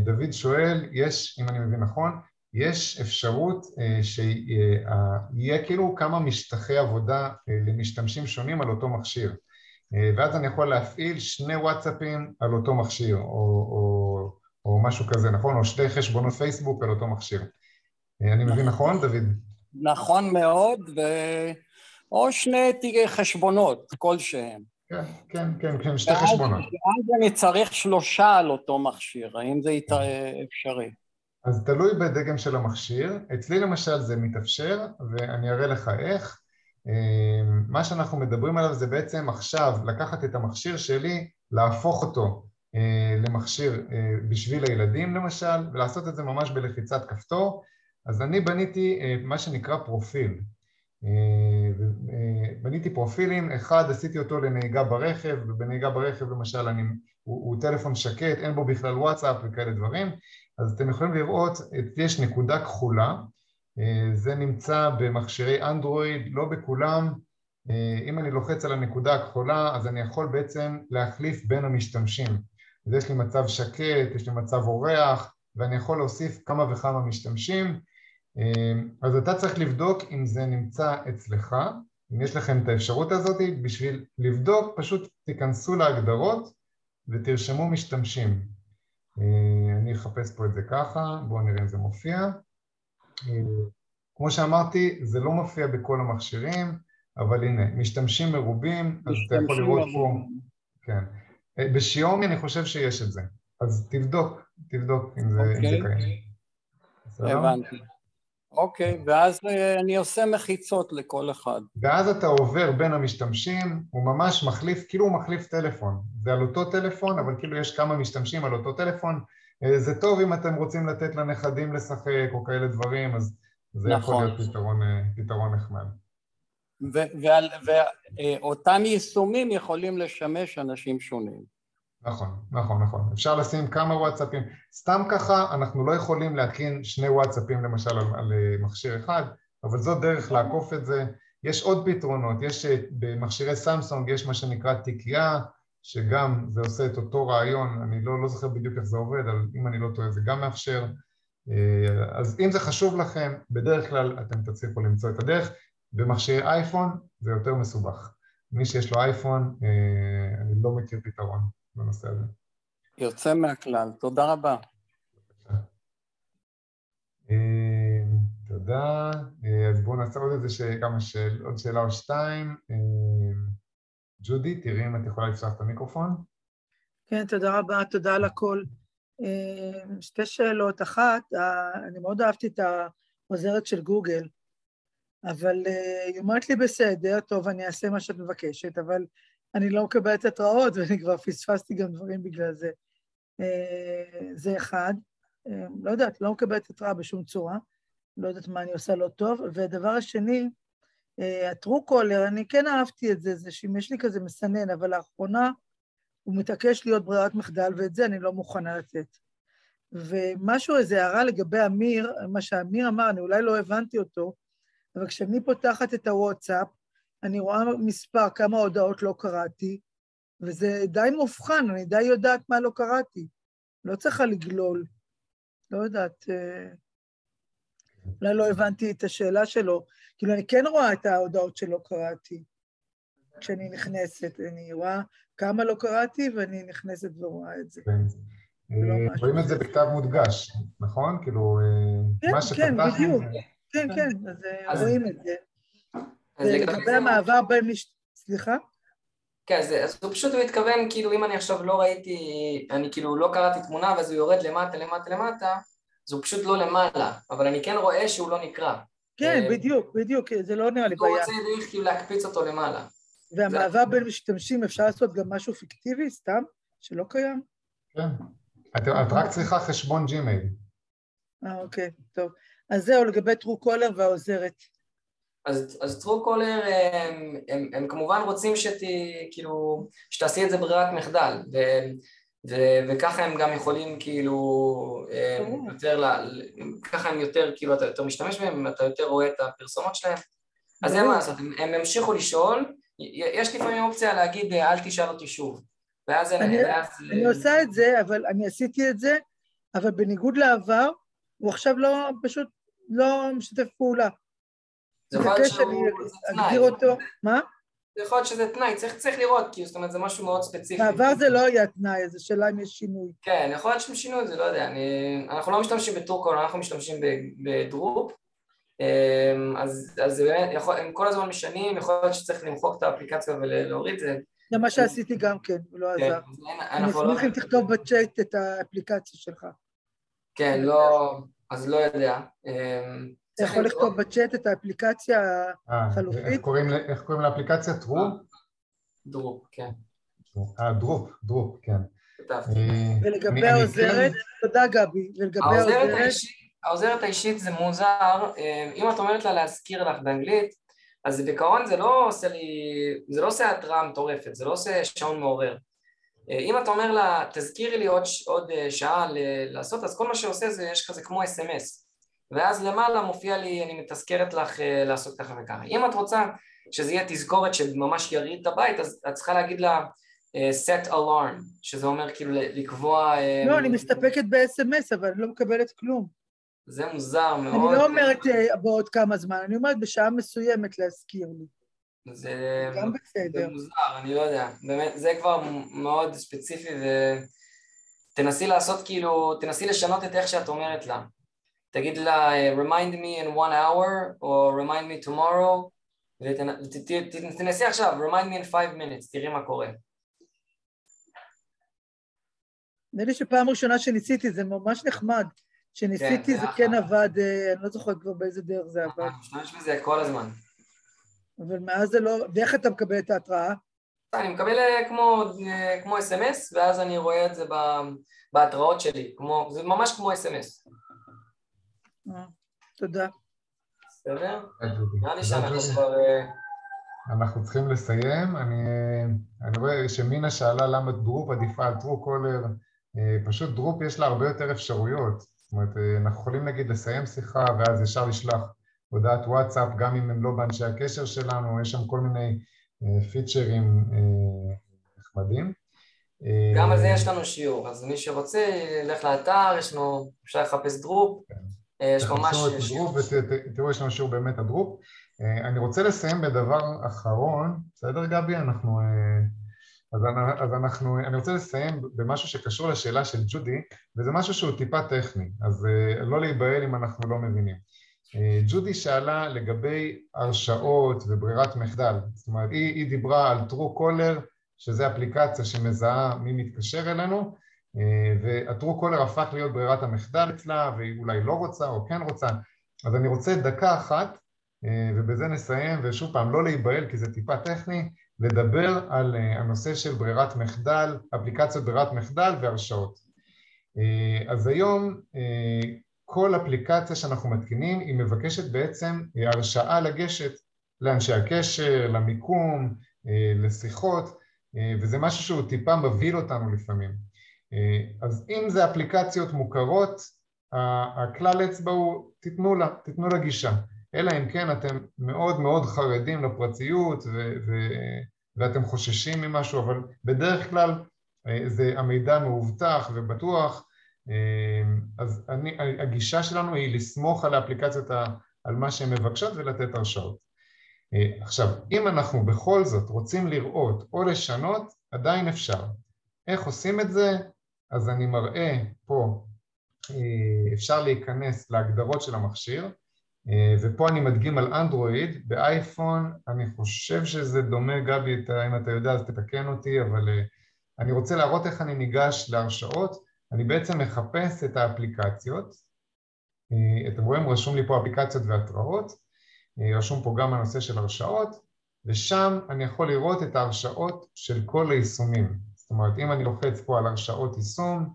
דוד שואל, יש, אם אני מבין נכון, יש אפשרות שיהיה כאילו כמה משטחי עבודה למשתמשים שונים על אותו מכשיר. ואז אני יכול להפעיל שני וואטסאפים על אותו מכשיר, או, או, או משהו כזה, נכון? או שתי חשבונות פייסבוק על אותו מכשיר. אני מבין נכון, דוד? נכון מאוד, ו... או שני חשבונות כלשהם. כן, כן, כן, כן, שתי חשבונות. ואז אני צריך שלושה על אותו מכשיר, האם זה אפשרי? אז תלוי בדגם של המכשיר. אצלי למשל זה מתאפשר, ואני אראה לך איך. מה שאנחנו מדברים עליו זה בעצם עכשיו לקחת את המכשיר שלי, להפוך אותו למכשיר בשביל הילדים למשל, ולעשות את זה ממש בלחיצת כפתור. אז אני בניתי מה שנקרא פרופיל. בניתי פרופילים, אחד עשיתי אותו לנהיגה ברכב, ובנהיגה ברכב למשל אני, הוא, הוא טלפון שקט, אין בו בכלל וואטסאפ וכאלה דברים, אז אתם יכולים לראות, יש נקודה כחולה, זה נמצא במכשירי אנדרואיד, לא בכולם, אם אני לוחץ על הנקודה הכחולה אז אני יכול בעצם להחליף בין המשתמשים, אז יש לי מצב שקט, יש לי מצב אורח, ואני יכול להוסיף כמה וכמה משתמשים, אז אתה צריך לבדוק אם זה נמצא אצלך, אם יש לכם את האפשרות הזאת, בשביל לבדוק פשוט תיכנסו להגדרות ותרשמו משתמשים. אני אחפש פה את זה ככה, בואו נראה אם זה מופיע. כמו שאמרתי, זה לא מופיע בכל המכשירים, אבל הנה, משתמשים מרובים, אז אתה יכול לראות פה, כן. בשיומי אני חושב שיש את זה, אז תבדוק, תבדוק אם זה, okay. אם זה אוקיי. קיים. הבנתי. אוקיי, ואז אני עושה מחיצות לכל אחד. ואז אתה עובר בין המשתמשים, הוא ממש מחליף, כאילו הוא מחליף טלפון. זה על אותו טלפון, אבל כאילו יש כמה משתמשים על אותו טלפון. זה טוב אם אתם רוצים לתת לנכדים לשחק או כאלה דברים, אז זה נכון. יכול להיות פתרון, פתרון נחמד. ואותם יישומים יכולים לשמש אנשים שונים. נכון, נכון, נכון. אפשר לשים כמה וואטסאפים. סתם ככה אנחנו לא יכולים להקרין שני וואטסאפים למשל על, על מכשיר אחד, אבל זאת דרך לעקוף את זה. יש עוד פתרונות, יש במכשירי סמסונג יש מה שנקרא תיקייה, שגם זה עושה את אותו רעיון, אני לא, לא זוכר בדיוק איך זה עובד, אבל אם אני לא טועה זה גם מאפשר. אז אם זה חשוב לכם, בדרך כלל אתם תצליחו למצוא את הדרך. במכשירי אייפון זה יותר מסובך. מי שיש לו אייפון, אני לא מכיר פתרון. בנושא הזה. יוצא מהכלל, תודה רבה. אה, תודה. אה, אז בואו נעשה עוד איזה כמה שאל, עוד שאלה או שתיים. אה, ג'ודי, תראי אם את יכולה לפתוח את המיקרופון. כן, תודה רבה, תודה על הכל. שתי שאלות. אחת, אני מאוד אהבתי את העוזרת של גוגל, אבל היא אומרת לי בסדר, טוב, אני אעשה מה שאת מבקשת, אבל אני לא מקבלת התראות, ואני כבר פספסתי גם דברים בגלל זה. אה, זה אחד. אה, לא יודעת, לא מקבלת התראה בשום צורה, לא יודעת מה אני עושה לא טוב. והדבר השני, הטרו קולר, אני כן אהבתי את זה, זה שימש לי כזה מסנן, אבל לאחרונה הוא מתעקש להיות ברירת מחדל, ואת זה אני לא מוכנה לתת. ומשהו, איזו הערה לגבי אמיר, מה שאמיר אמר, אני אולי לא הבנתי אותו, אבל כשאני פותחת את הוואטסאפ, אני רואה מספר, כמה הודעות לא קראתי, וזה די מובחן, אני די יודעת מה לא קראתי. לא צריכה לגלול. לא יודעת, אה, אולי לא הבנתי את השאלה שלו. כאילו, אני כן רואה את ההודעות שלא קראתי כשאני נכנסת. אני רואה כמה לא קראתי, ואני נכנסת ורואה את זה. כן. אה, רואים את זה בכתב מודגש, נכון? כאילו, אה, מה שפתחנו... כן, כן, בדיוק. כן, כן, אז רואים את זה. ולגבי המעבר בין... סליחה? כן, אז, אז הוא פשוט מתכוון, כאילו, אם אני עכשיו לא ראיתי, אני כאילו לא קראתי תמונה ואז הוא יורד למטה, למטה, למטה, אז הוא פשוט לא למעלה, אבל אני כן רואה שהוא לא נקרא. כן, אה, בדיוק, בדיוק, זה לא נראה לי בעיה. הוא רוצה דרך כאילו להקפיץ אותו למעלה. והמעבר בין משתמשים, אפשר לעשות גם משהו פיקטיבי, סתם, שלא קיים? כן. את רק צריכה חשבון ג'ימייל. אה, אוקיי, טוב. אז זהו, לגבי טרו קולר והעוזרת. אז, אז טרו קולר הם, הם, הם כמובן רוצים שת, כאילו, שתעשי את זה ברירת מחדל ו, ו, וככה הם גם יכולים כאילו יותר, לה, ככה הם יותר, כאילו אתה יותר משתמש בהם, אתה יותר רואה את הפרסומות שלהם. אז אין מה לעשות, הם, הם המשיכו לשאול, יש לפעמים אופציה להגיד אל תשאל אותי שוב ואז אני, ואז... אני עושה את זה, אבל אני עשיתי את זה, אבל בניגוד לעבר, הוא עכשיו לא, פשוט לא משתף פעולה. להיות שהוא... אגדיר אותו, מה? זה יכול להיות שזה תנאי, צריך, צריך לראות, כי זאת אומרת זה משהו מאוד ספציפי. בעבר זה לא היה תנאי, זו שאלה אם יש שינוי. כן, יכול להיות שהם שינו את זה, לא יודע, אני, אנחנו לא משתמשים ב Truecaller, אנחנו משתמשים ב Drupe, אמ, אז, אז באמת, יכול, הם כל הזמן משנים, יכול להיות שצריך למחוק את האפליקציה ולהוריד את זה. זה מה שעשיתי גם כן, הוא לא כן, עזר. אני אשמח לא- אם תכתוב בצ'אט את האפליקציה שלך. כן, לא, אז לא יודע. אתה יכול לכתוב בצ'אט את האפליקציה אה, החלופית? איך קוראים לאפליקציה? Drupe? דרופ, כן. אה, דרופ, דרופ, כן. אה, ולגבי העוזרת, תודה גבי, ולגבי העוזרת... העוזרת האישית זה מוזר, אה, אם את אומרת לה להזכיר לך באנגלית, אז בעיקרון זה לא עושה לי, זה לא עושה התראה מטורפת, זה לא עושה שעון מעורר. אם אתה אומר לה, תזכירי לי עוד, עוד שעה לעשות, אז כל מה שעושה זה, יש כזה כמו אס.אם.אס. ואז למעלה מופיע לי, אני מתזכרת לך אה, לעשות ככה וככה. אם את רוצה שזה יהיה תזכורת שממש ירעיד את הבית, אז את צריכה להגיד לה אה, set alarm, שזה אומר כאילו לקבוע... אה, לא, אני מסתפקת ב-SMS, אבל אני לא מקבלת כלום. זה מוזר מאוד. אני לא אומרת בעוד כמה זמן, אני אומרת בשעה מסוימת להזכיר לי. זה... גם בסדר. זה מוזר, אני לא יודע. באמת, זה כבר מאוד ספציפי ותנסי לעשות כאילו, תנסי לשנות את איך שאת אומרת לה. תגיד לה remind me in one hour או remind me tomorrow ותנסי עכשיו remind me in five minutes, תראי מה קורה. נראה לי שפעם ראשונה שניסיתי זה ממש נחמד. כשניסיתי כן, זה כן עבד, אה, אני לא זוכרת כבר באיזה דרך זה עבד. אני משתמש בזה כל הזמן. אבל מאז זה לא... ואיך אתה מקבל את ההתראה? אני מקבל אה, כמו, אה, כמו אס.אם.אס, ואז אני רואה את זה בהתראות שלי, כמו, זה ממש כמו אס.אם.אס. תודה. בסדר? נראה לי שאנחנו כבר... אה, אנחנו צריכים לסיים. אני, אני רואה שמינה שאלה למה Drupe עדיפה על Truecaller. פשוט Drupe יש לה הרבה יותר אפשרויות. זאת אומרת, אה, אנחנו יכולים נגיד לסיים שיחה ואז ישר לשלוח הודעת וואטסאפ, גם אם הם לא באנשי הקשר שלנו, יש שם כל מיני פיצ'רים אה, נחמדים. גם על זה יש לנו שיעור, אז מי שרוצה, ילך לאתר, יש לנו, אפשר לחפש Drupe. אה, יש ממש... Drupe ותראו, יש לנו שיעור באמת ה Drupe. אה, אני רוצה לסיים בדבר אחרון, בסדר גבי? אנחנו... אה, אז, אז אנחנו, אני רוצה לסיים במשהו שקשור לשאלה של ג'ודי, וזה משהו שהוא טיפה טכני, אז לא להיבהל אם אנחנו לא מבינים. ג'ודי שאלה לגבי הרשאות וברירת מחדל, זאת אומרת, היא, היא דיברה על Truecaller, שזה אפליקציה שמזהה מי מתקשר אלינו, והטרו קולר הפך להיות ברירת המחדל אצלה והיא אולי לא רוצה או כן רוצה אז אני רוצה דקה אחת ובזה נסיים ושוב פעם לא להיבהל כי זה טיפה טכני לדבר על הנושא של ברירת מחדל, אפליקציות ברירת מחדל והרשאות אז היום כל אפליקציה שאנחנו מתקינים היא מבקשת בעצם הרשאה לגשת לאנשי הקשר, למיקום, לשיחות, וזה משהו שהוא טיפה מבהיל אותנו לפעמים. אז אם זה אפליקציות מוכרות, הכלל אצבע הוא תיתנו לה, תיתנו לה גישה. אלא אם כן אתם מאוד מאוד חרדים לפרטיות ואתם חוששים ממשהו, אבל בדרך כלל אה, זה המידע מאובטח ובטוח, אה, אז אני, הגישה שלנו היא לסמוך על האפליקציות, על מה שהן מבקשות ולתת הרשאות. אה, עכשיו, אם אנחנו בכל זאת רוצים לראות או לשנות, עדיין אפשר. איך עושים את זה? אז אני מראה פה, אפשר להיכנס להגדרות של המכשיר, אה, ופה אני מדגים על אנדרואיד, באייפון אני חושב שזה דומה, גבי, אם אתה יודע אז תתקן אותי, אבל אה, אני רוצה להראות איך אני ניגש להרשאות, אני בעצם מחפש את האפליקציות, אה, אתם רואים? רשום לי פה אפליקציות והתראות, רשום פה גם הנושא של הרשאות, ושם אני יכול לראות את ההרשאות של כל היישומים, זאת אומרת אם אני לוחץ פה על הרשאות יישום,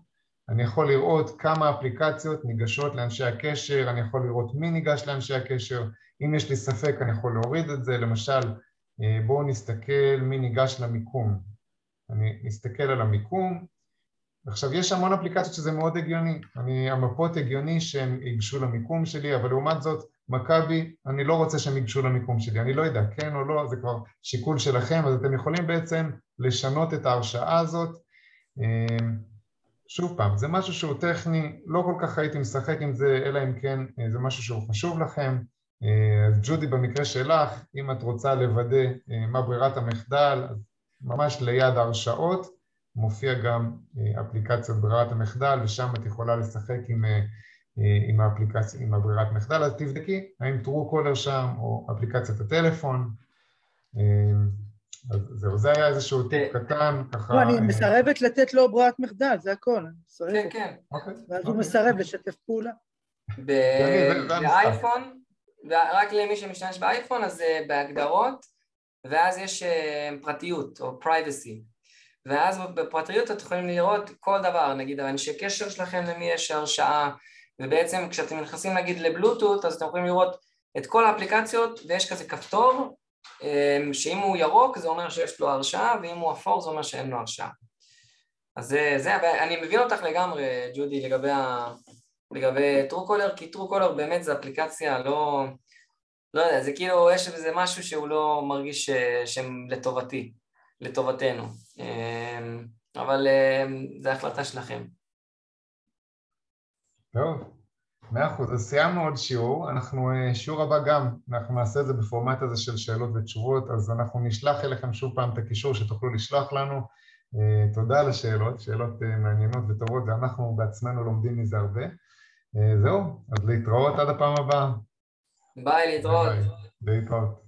אני יכול לראות כמה אפליקציות ניגשות לאנשי הקשר, אני יכול לראות מי ניגש לאנשי הקשר, אם יש לי ספק אני יכול להוריד את זה, למשל אה, בואו נסתכל מי ניגש למיקום, אני נסתכל על המיקום, עכשיו יש המון אפליקציות שזה מאוד הגיוני, אני, המפות הגיוני שהם ייגשו למיקום שלי, אבל לעומת זאת מכבי, אני לא רוצה שהם ייגשו למיקום שלי, אני לא יודע, כן או לא, זה כבר שיקול שלכם, אז אתם יכולים בעצם לשנות את ההרשאה הזאת אה, שוב פעם, זה משהו שהוא טכני, לא כל כך הייתי משחק עם זה, אלא אם כן אה, זה משהו שהוא חשוב לכם. אה, אז ג'ודי, במקרה שלך, אם את רוצה לוודא מה ברירת המחדל, אז ממש ליד ההרשאות מופיע גם אפליקציית ברירת המחדל, ושם את יכולה לשחק עם, עם האפליקציה, עם הברירת מחדל, אז תבדקי האם טרו קולר שם או אפליקציית הטלפון. אז זהו, זה היה איזשהו טיפ קטן, ככה... לא, אני מסרבת לתת לו ברירת מחדל, זה הכל, אני מסרבת. כן, כן. אוקיי, ואז הוא אוקיי. מסרב לשתף פעולה. באייפון, רק למי שמשתמש באייפון, אז בהגדרות, ואז יש אה, פרטיות או privacy. ואז בפרטיות אתם יכולים לראות כל דבר, נגיד אנשי קשר שלכם, למי יש הרשאה, ובעצם כשאתם נכנסים נגיד לבלוטות, אז אתם יכולים לראות את כל האפליקציות, ויש כזה כפתור, אמ, שאם הוא ירוק זה אומר שיש לו הרשאה, ואם הוא אפור זה אומר שאין לו הרשאה. אז זה, זה, אני מבין אותך לגמרי, ג'ודי, לגבי, ה, לגבי טרוקולר, כי טרוקולר באמת זו אפליקציה לא, לא יודע, זה כאילו, יש בזה משהו שהוא לא מרגיש שהם לטובתי, לטובתנו. אמ, אבל אמ, זו החלטה שלכם. טוב. מאה אחוז, אז סיימנו עוד שיעור, אנחנו, אה, שיעור הבא גם, אנחנו נעשה את זה בפורמט הזה של שאלות ותשובות, אז אנחנו נשלח אליכם שוב פעם את הקישור שתוכלו לשלוח לנו. אה, תודה על השאלות, שאלות אה, מעניינות וטובות, ואנחנו בעצמנו לומדים מזה הרבה. זהו, אז להתראות עד הפעם הבאה. ביי, להתראות. ביי, להתראות.